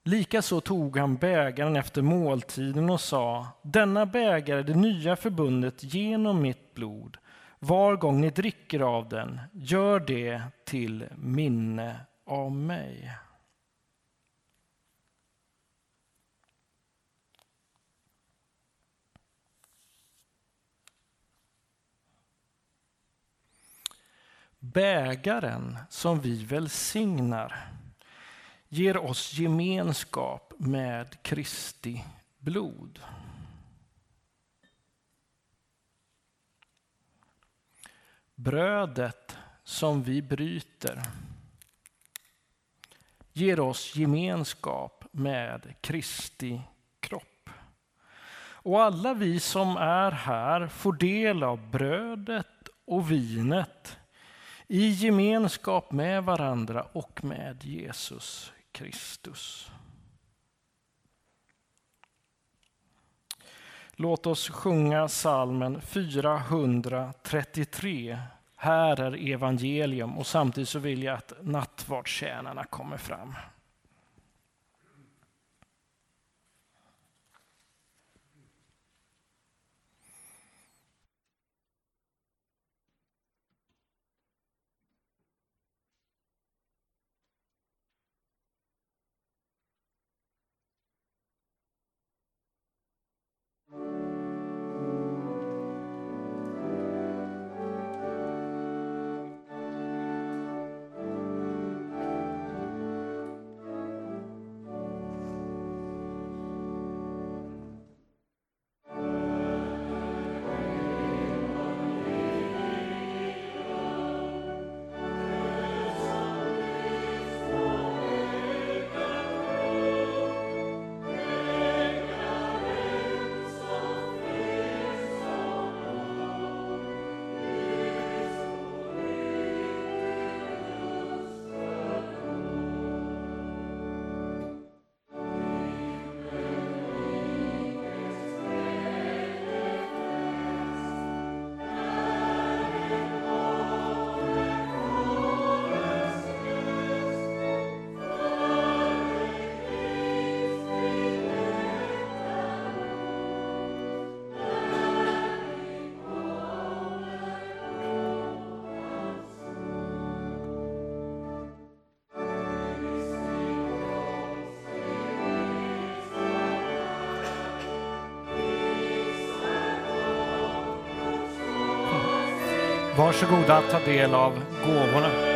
Likaså tog han bägaren efter måltiden och sa Denna bägare är det nya förbundet genom mitt blod. Var gång ni dricker av den, gör det till minne av mig. Bägaren som vi välsignar ger oss gemenskap med Kristi blod. Brödet som vi bryter ger oss gemenskap med Kristi kropp. Och alla vi som är här får del av brödet och vinet i gemenskap med varandra och med Jesus Kristus. Låt oss sjunga salmen 433. Här är evangelium och samtidigt så vill jag att nattvardstjänarna kommer fram. Varsågoda att ta del av gåvorna.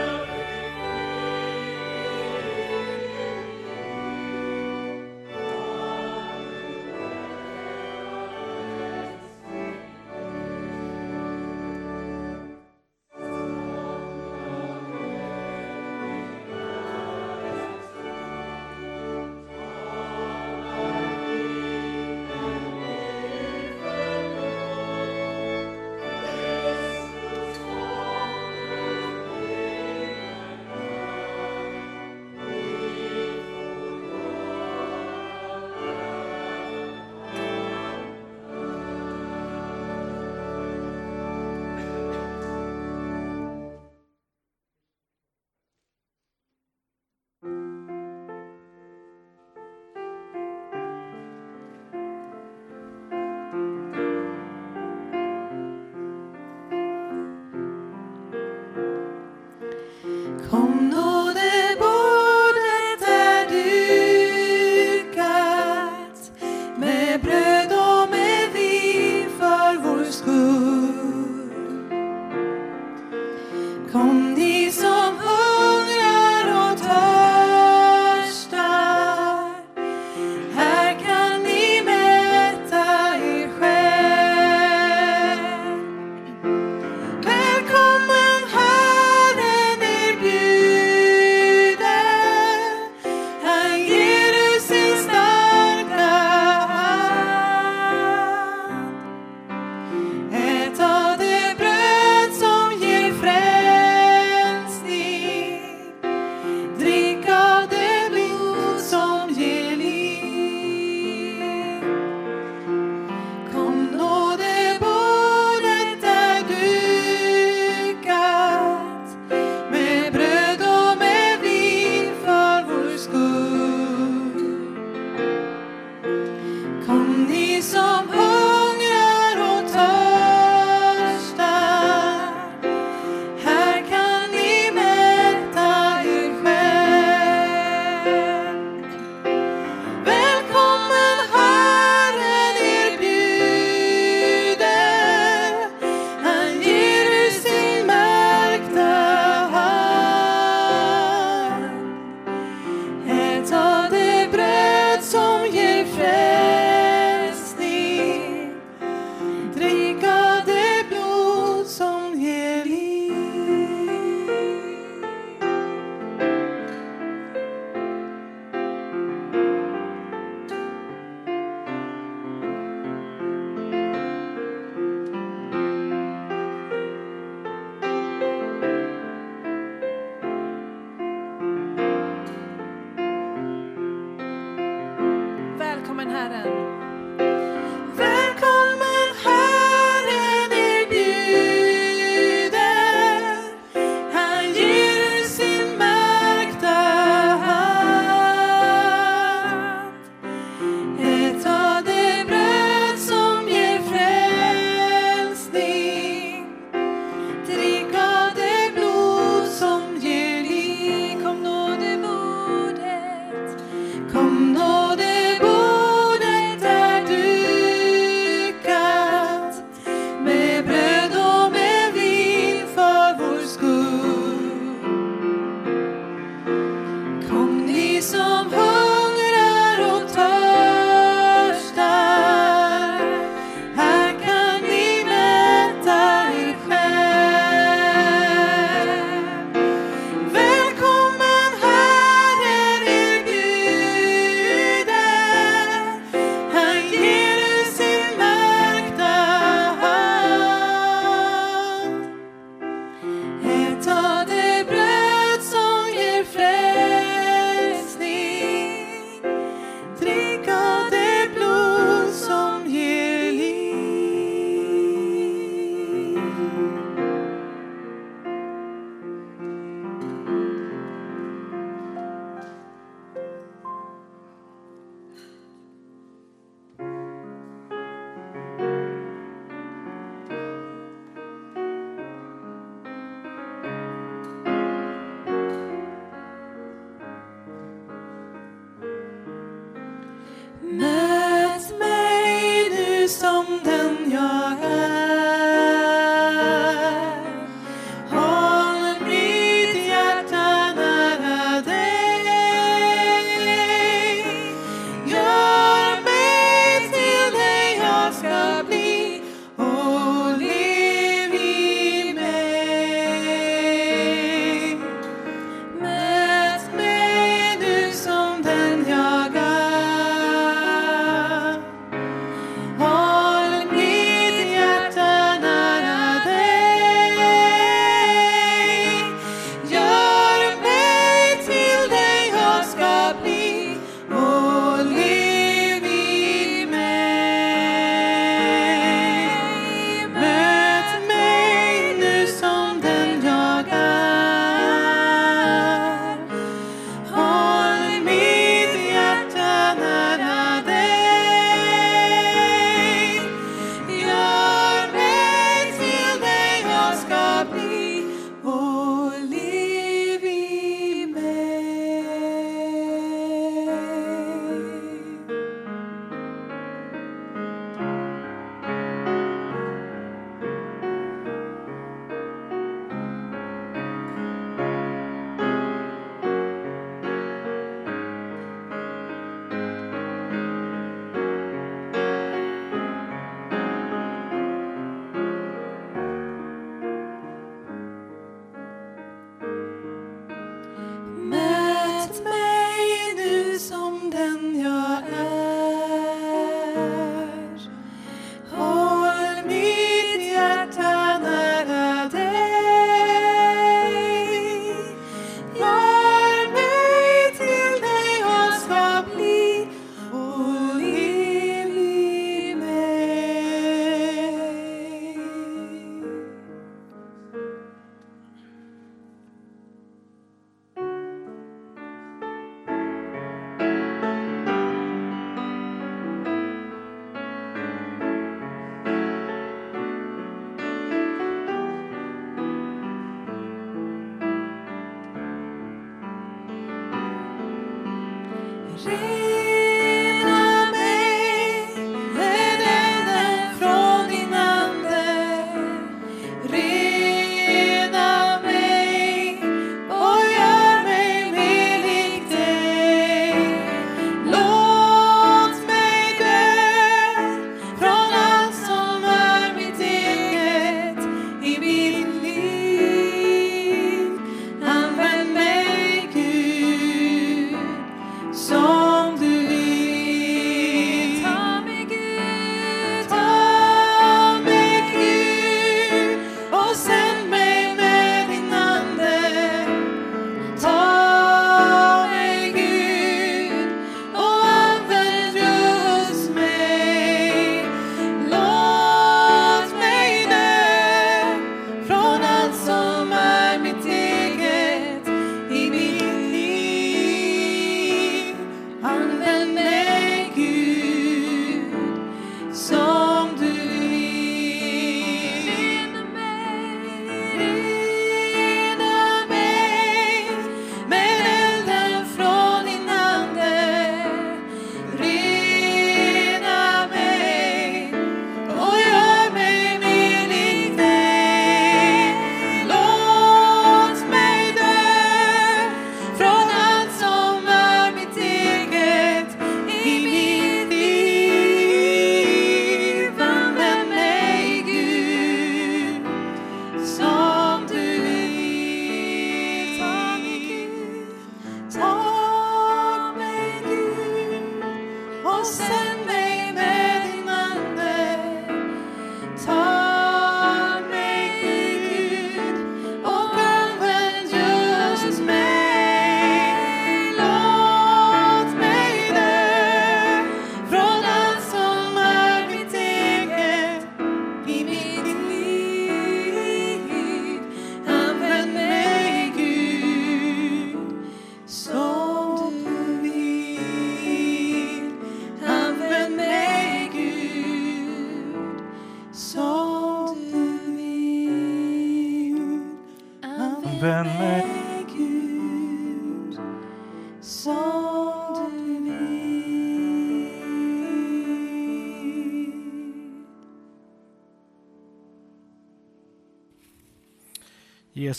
모든 여가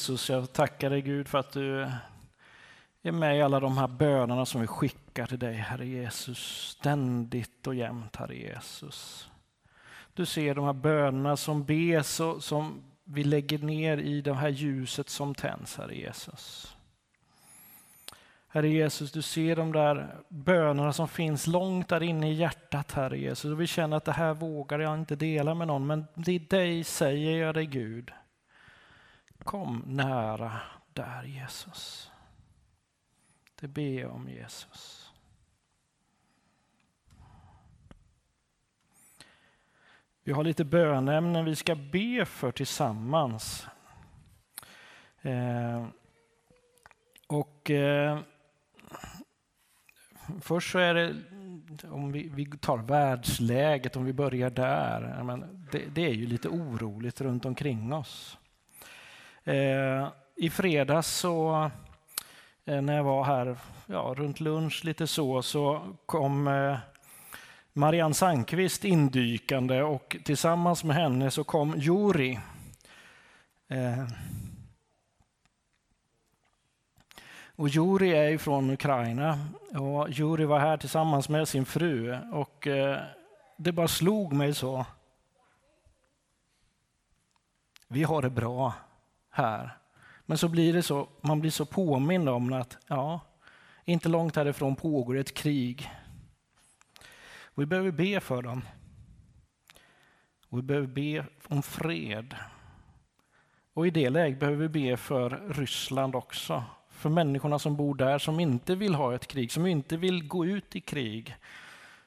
Jesus, jag tackar dig Gud för att du är med i alla de här bönerna som vi skickar till dig, Herre Jesus, ständigt och jämt, Herre Jesus. Du ser de här bönerna som bes och som vi lägger ner i det här ljuset som tänds, Herre Jesus. Herre Jesus, du ser de där bönerna som finns långt där inne i hjärtat, Herre Jesus. Och vi känner att det här vågar jag inte dela med någon, men till dig säger jag dig Gud. Kom nära där Jesus. Det ber jag om Jesus. Vi har lite bönämnen vi ska be för tillsammans. Eh, och eh, Först så är det, om vi, vi tar världsläget, om vi börjar där. Men det, det är ju lite oroligt runt omkring oss. Eh, I fredags så eh, när jag var här ja, runt lunch lite så, så kom eh, Marianne Sandqvist indykande och tillsammans med henne så kom Juri. Eh, och Juri är ju från Ukraina och Juri var här tillsammans med sin fru och eh, det bara slog mig så. Vi har det bra här. Men så blir det så, man blir så påmind om att ja, inte långt härifrån pågår ett krig. Vi behöver be för dem. Och vi behöver be om fred. Och i det läget behöver vi be för Ryssland också. För människorna som bor där som inte vill ha ett krig, som inte vill gå ut i krig,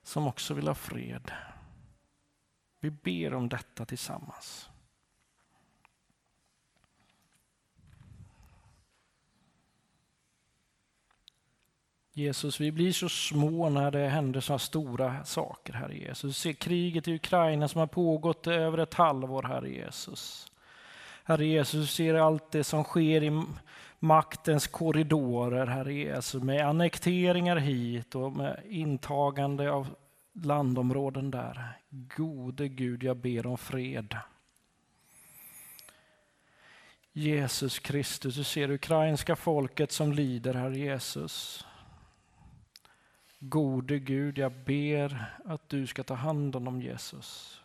som också vill ha fred. Vi ber om detta tillsammans. Jesus, vi blir så små när det händer så stora saker, Herre Jesus. Se kriget i Ukraina som har pågått över ett halvår, Herre Jesus. Herre Jesus, ser allt det som sker i maktens korridorer, Herre Jesus, med annekteringar hit och med intagande av landområden där. Gode Gud, jag ber om fred. Jesus Kristus, du ser det ukrainska folket som lider, Herre Jesus. Gode Gud, jag ber att du ska ta hand om dem, Jesus.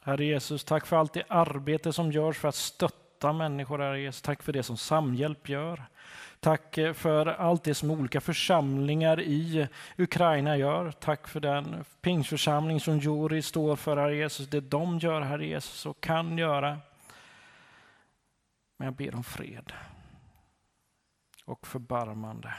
Herre Jesus, tack för allt det arbete som görs för att stötta människor, Herre Jesus. Tack för det som Samhjälp gör. Tack eh, för allt det som olika församlingar i Ukraina gör. Tack för den pingstförsamling som Juri står för, Herre Jesus. Det de gör, Herre Jesus, och kan göra. Men jag ber om fred och förbarmande.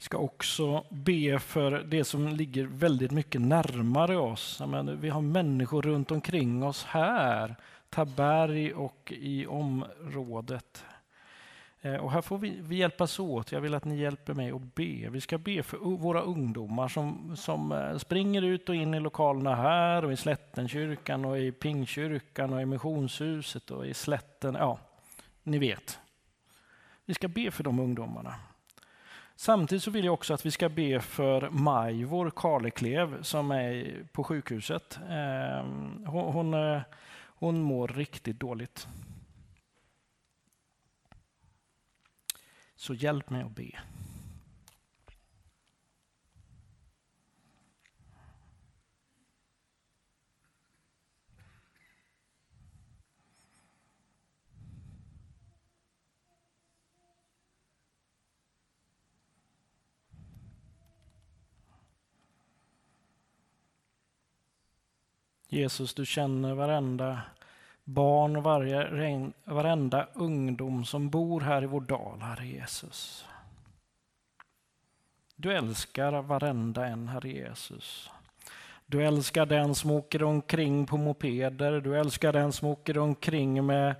Ska också be för det som ligger väldigt mycket närmare oss. Menar, vi har människor runt omkring oss här, Taberg och i området. Eh, och här får vi, vi hjälpas åt. Jag vill att ni hjälper mig att be. Vi ska be för våra ungdomar som, som eh, springer ut och in i lokalerna här och i Slättenkyrkan och i Pingkyrkan och i Missionshuset och i Slätten. Ja, ni vet. Vi ska be för de ungdomarna. Samtidigt så vill jag också att vi ska be för Majvor Karleklev som är på sjukhuset. Ehm, hon, hon, eh, hon mår riktigt dåligt. Så hjälp mig att be. Jesus, du känner varenda barn och varje, varenda ungdom som bor här i vår dal, Herre Jesus. Du älskar varenda en, Herre Jesus. Du älskar den som åker omkring på mopeder, du älskar den som åker omkring med,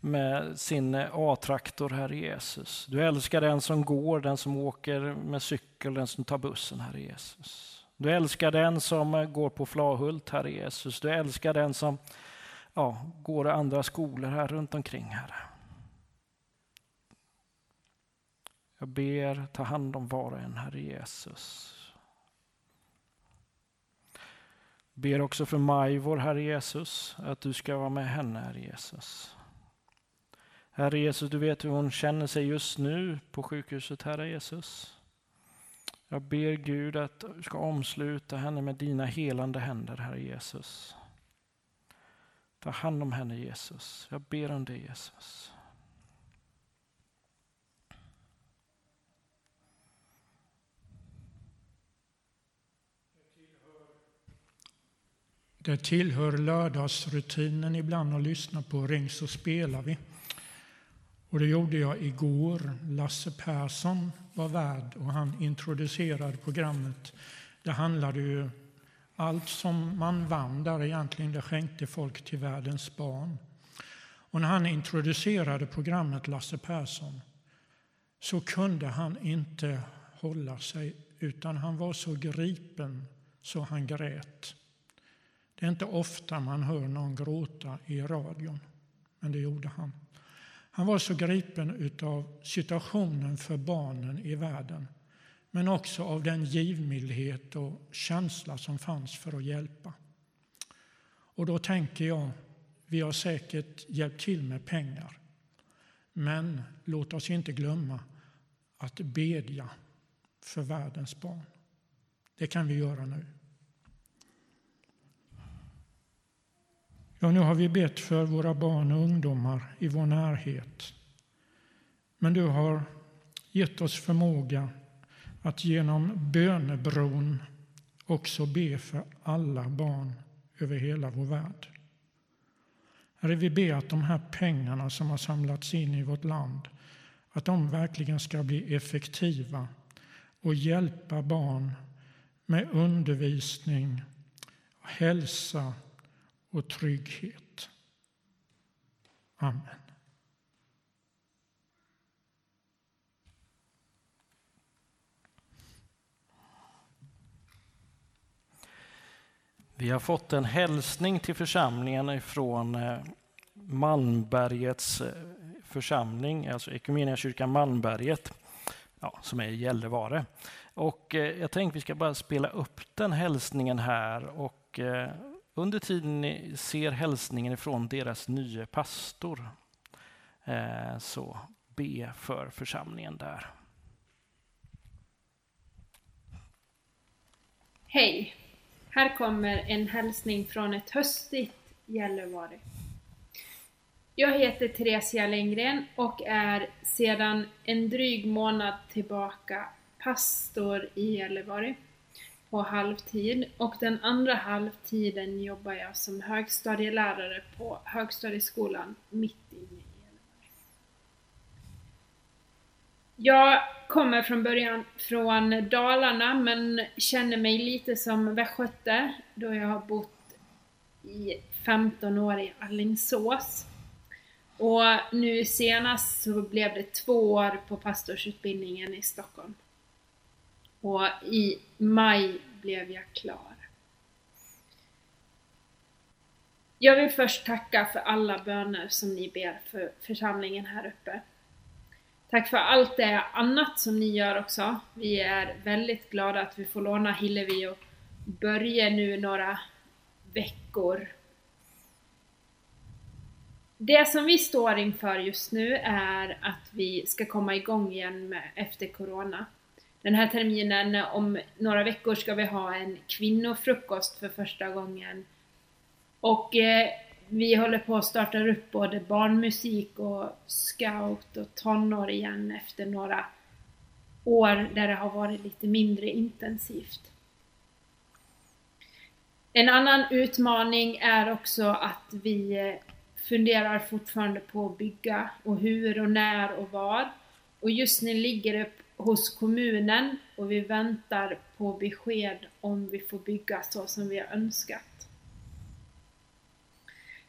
med sin A-traktor, Herre Jesus. Du älskar den som går, den som åker med cykel, den som tar bussen, Herre Jesus. Du älskar den som går på Flahult, Herre Jesus. Du älskar den som ja, går i andra skolor här runt omkring, Herre. Jag ber, ta hand om var och en, Herre Jesus. Ber också för Maj, vår Herre Jesus, att du ska vara med henne, Herre Jesus. Herre Jesus, du vet hur hon känner sig just nu på sjukhuset, Herre Jesus. Jag ber Gud att du ska omsluta henne med dina helande händer, Herre Jesus. Ta hand om henne, Jesus. Jag ber om det, Jesus. Det tillhör lördagsrutinen ibland att lyssna på Ring så spelar vi. Och det gjorde jag igår. Lasse Persson var värd och han introducerade programmet. Det handlade ju allt som man vann där egentligen, det skänkte folk till världens barn. Och när han introducerade programmet, Lasse Persson, så kunde han inte hålla sig utan han var så gripen så han grät. Det är inte ofta man hör någon gråta i radion, men det gjorde han. Han var så gripen av situationen för barnen i världen men också av den givmildhet och känsla som fanns för att hjälpa. Och då tänker jag, vi har säkert hjälpt till med pengar men låt oss inte glömma att bedja för världens barn. Det kan vi göra nu. Ja, nu har vi bett för våra barn och ungdomar i vår närhet. Men du har gett oss förmåga att genom bönebron också be för alla barn över hela vår värld. Herre, vi ber att de här pengarna som har samlats in i vårt land att de verkligen ska bli effektiva och hjälpa barn med undervisning, hälsa och trygghet. Amen. Vi har fått en hälsning till församlingen från eh, Malmbergets eh, församling, alltså Equmeniakyrkan Malmberget, ja, som är i Gällivare. Och eh, jag tänkte vi ska bara spela upp den hälsningen här och under tiden ni ser hälsningen ifrån deras nya pastor eh, så be för församlingen där. Hej! Här kommer en hälsning från ett höstigt Gällivare. Jag heter Theresia Lindgren och är sedan en dryg månad tillbaka pastor i Gällivare på halvtid och den andra halvtiden jobbar jag som högstadielärare på högstadieskolan mitt inne i Jag kommer från början från Dalarna men känner mig lite som västgöte då jag har bott i 15 år i Allingsås. Och nu senast så blev det två år på pastorsutbildningen i Stockholm. Och i maj blev jag klar. Jag vill först tacka för alla böner som ni ber för församlingen här uppe. Tack för allt det annat som ni gör också. Vi är väldigt glada att vi får låna Hillevi och Börje nu några veckor. Det som vi står inför just nu är att vi ska komma igång igen med, efter Corona. Den här terminen, om några veckor, ska vi ha en kvinnofrukost för första gången. Och eh, vi håller på att starta upp både barnmusik och scout och tonår igen efter några år där det har varit lite mindre intensivt. En annan utmaning är också att vi eh, funderar fortfarande på att bygga och hur och när och var. Och just nu ligger det hos kommunen och vi väntar på besked om vi får bygga så som vi har önskat.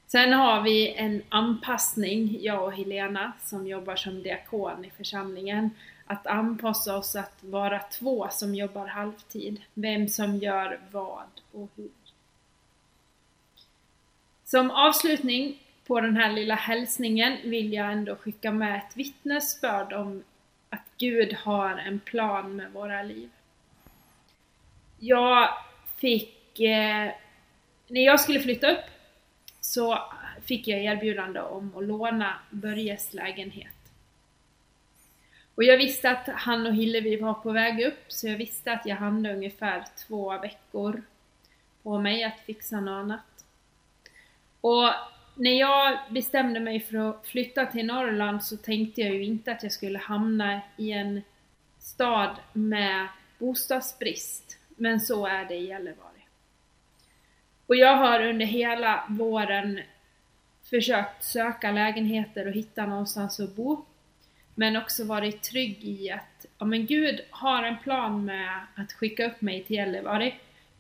Sen har vi en anpassning, jag och Helena som jobbar som diakon i församlingen, att anpassa oss att vara två som jobbar halvtid. Vem som gör vad och hur. Som avslutning på den här lilla hälsningen vill jag ändå skicka med ett vittnesbörd om att Gud har en plan med våra liv. Jag fick, eh, när jag skulle flytta upp så fick jag erbjudande om att låna Börjes lägenhet. Och jag visste att han och Hillevi var på väg upp så jag visste att jag hade ungefär två veckor på mig att fixa något annat. Och när jag bestämde mig för att flytta till Norrland så tänkte jag ju inte att jag skulle hamna i en stad med bostadsbrist. Men så är det i Gällivare. Och jag har under hela våren försökt söka lägenheter och hitta någonstans att bo. Men också varit trygg i att ja, men Gud har en plan med att skicka upp mig till Gällivare.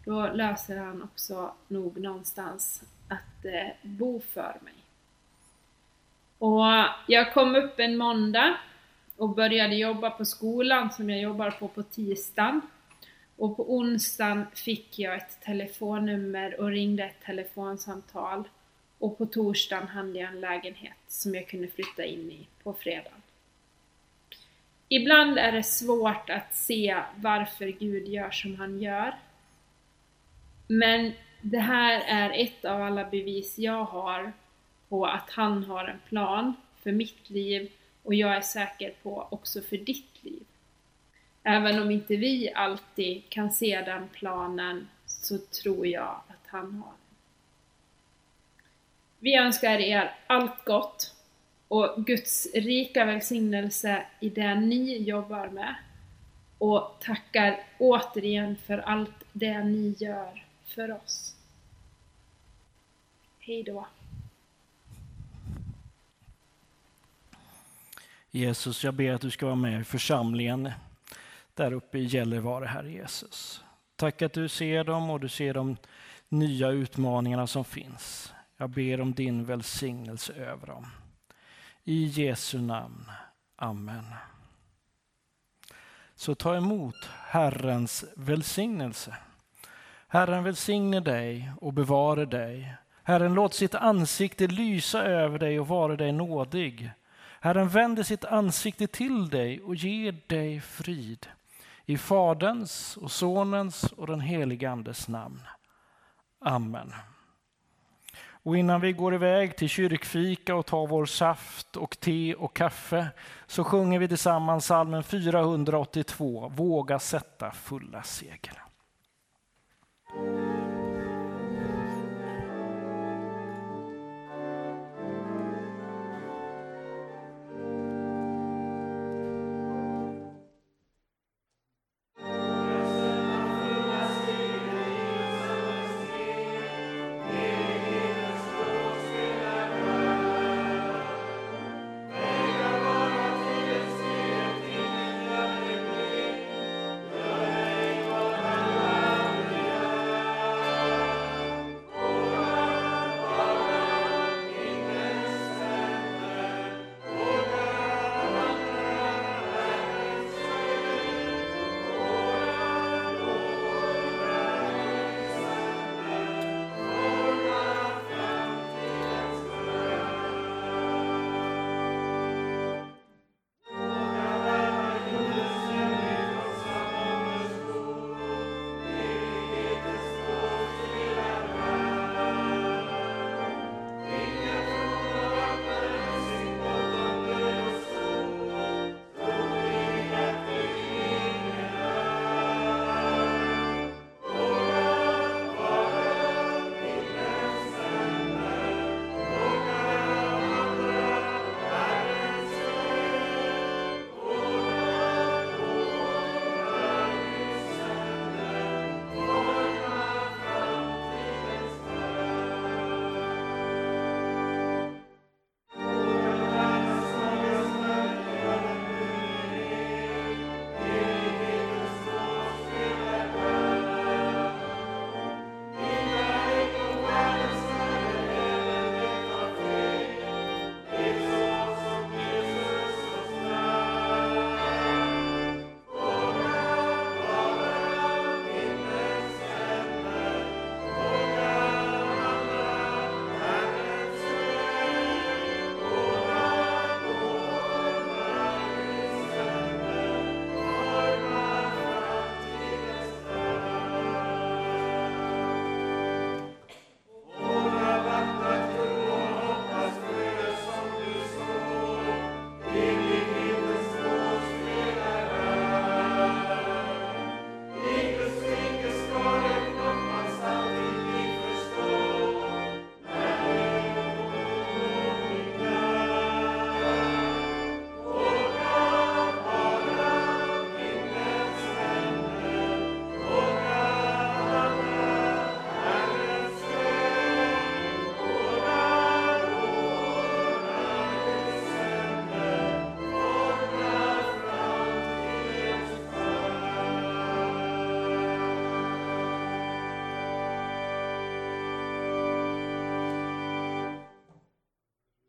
Då löser han också nog någonstans att eh, bo för mig. Och jag kom upp en måndag och började jobba på skolan som jag jobbar på på tisdagen. Och på onsdagen fick jag ett telefonnummer och ringde ett telefonsamtal. Och på torsdagen hade jag en lägenhet som jag kunde flytta in i på fredagen. Ibland är det svårt att se varför Gud gör som han gör. Men det här är ett av alla bevis jag har på att han har en plan för mitt liv och jag är säker på också för ditt liv. Även om inte vi alltid kan se den planen så tror jag att han har den. Vi önskar er allt gott och Guds rika välsignelse i det ni jobbar med och tackar återigen för allt det ni gör för oss. Hej då. Jesus, jag ber att du ska vara med i församlingen där uppe i Gällivare, Herre Jesus. Tack att du ser dem och du ser de nya utmaningarna som finns. Jag ber om din välsignelse över dem. I Jesu namn. Amen. Så ta emot Herrens välsignelse. Herren välsigne dig och bevare dig. Herren låt sitt ansikte lysa över dig och vara dig nådig. Herren vänder sitt ansikte till dig och ger dig frid. I Faderns och Sonens och den helige Andes namn. Amen. Och innan vi går iväg till kyrkfika och tar vår saft och te och kaffe så sjunger vi tillsammans salmen 482, Våga sätta fulla segel.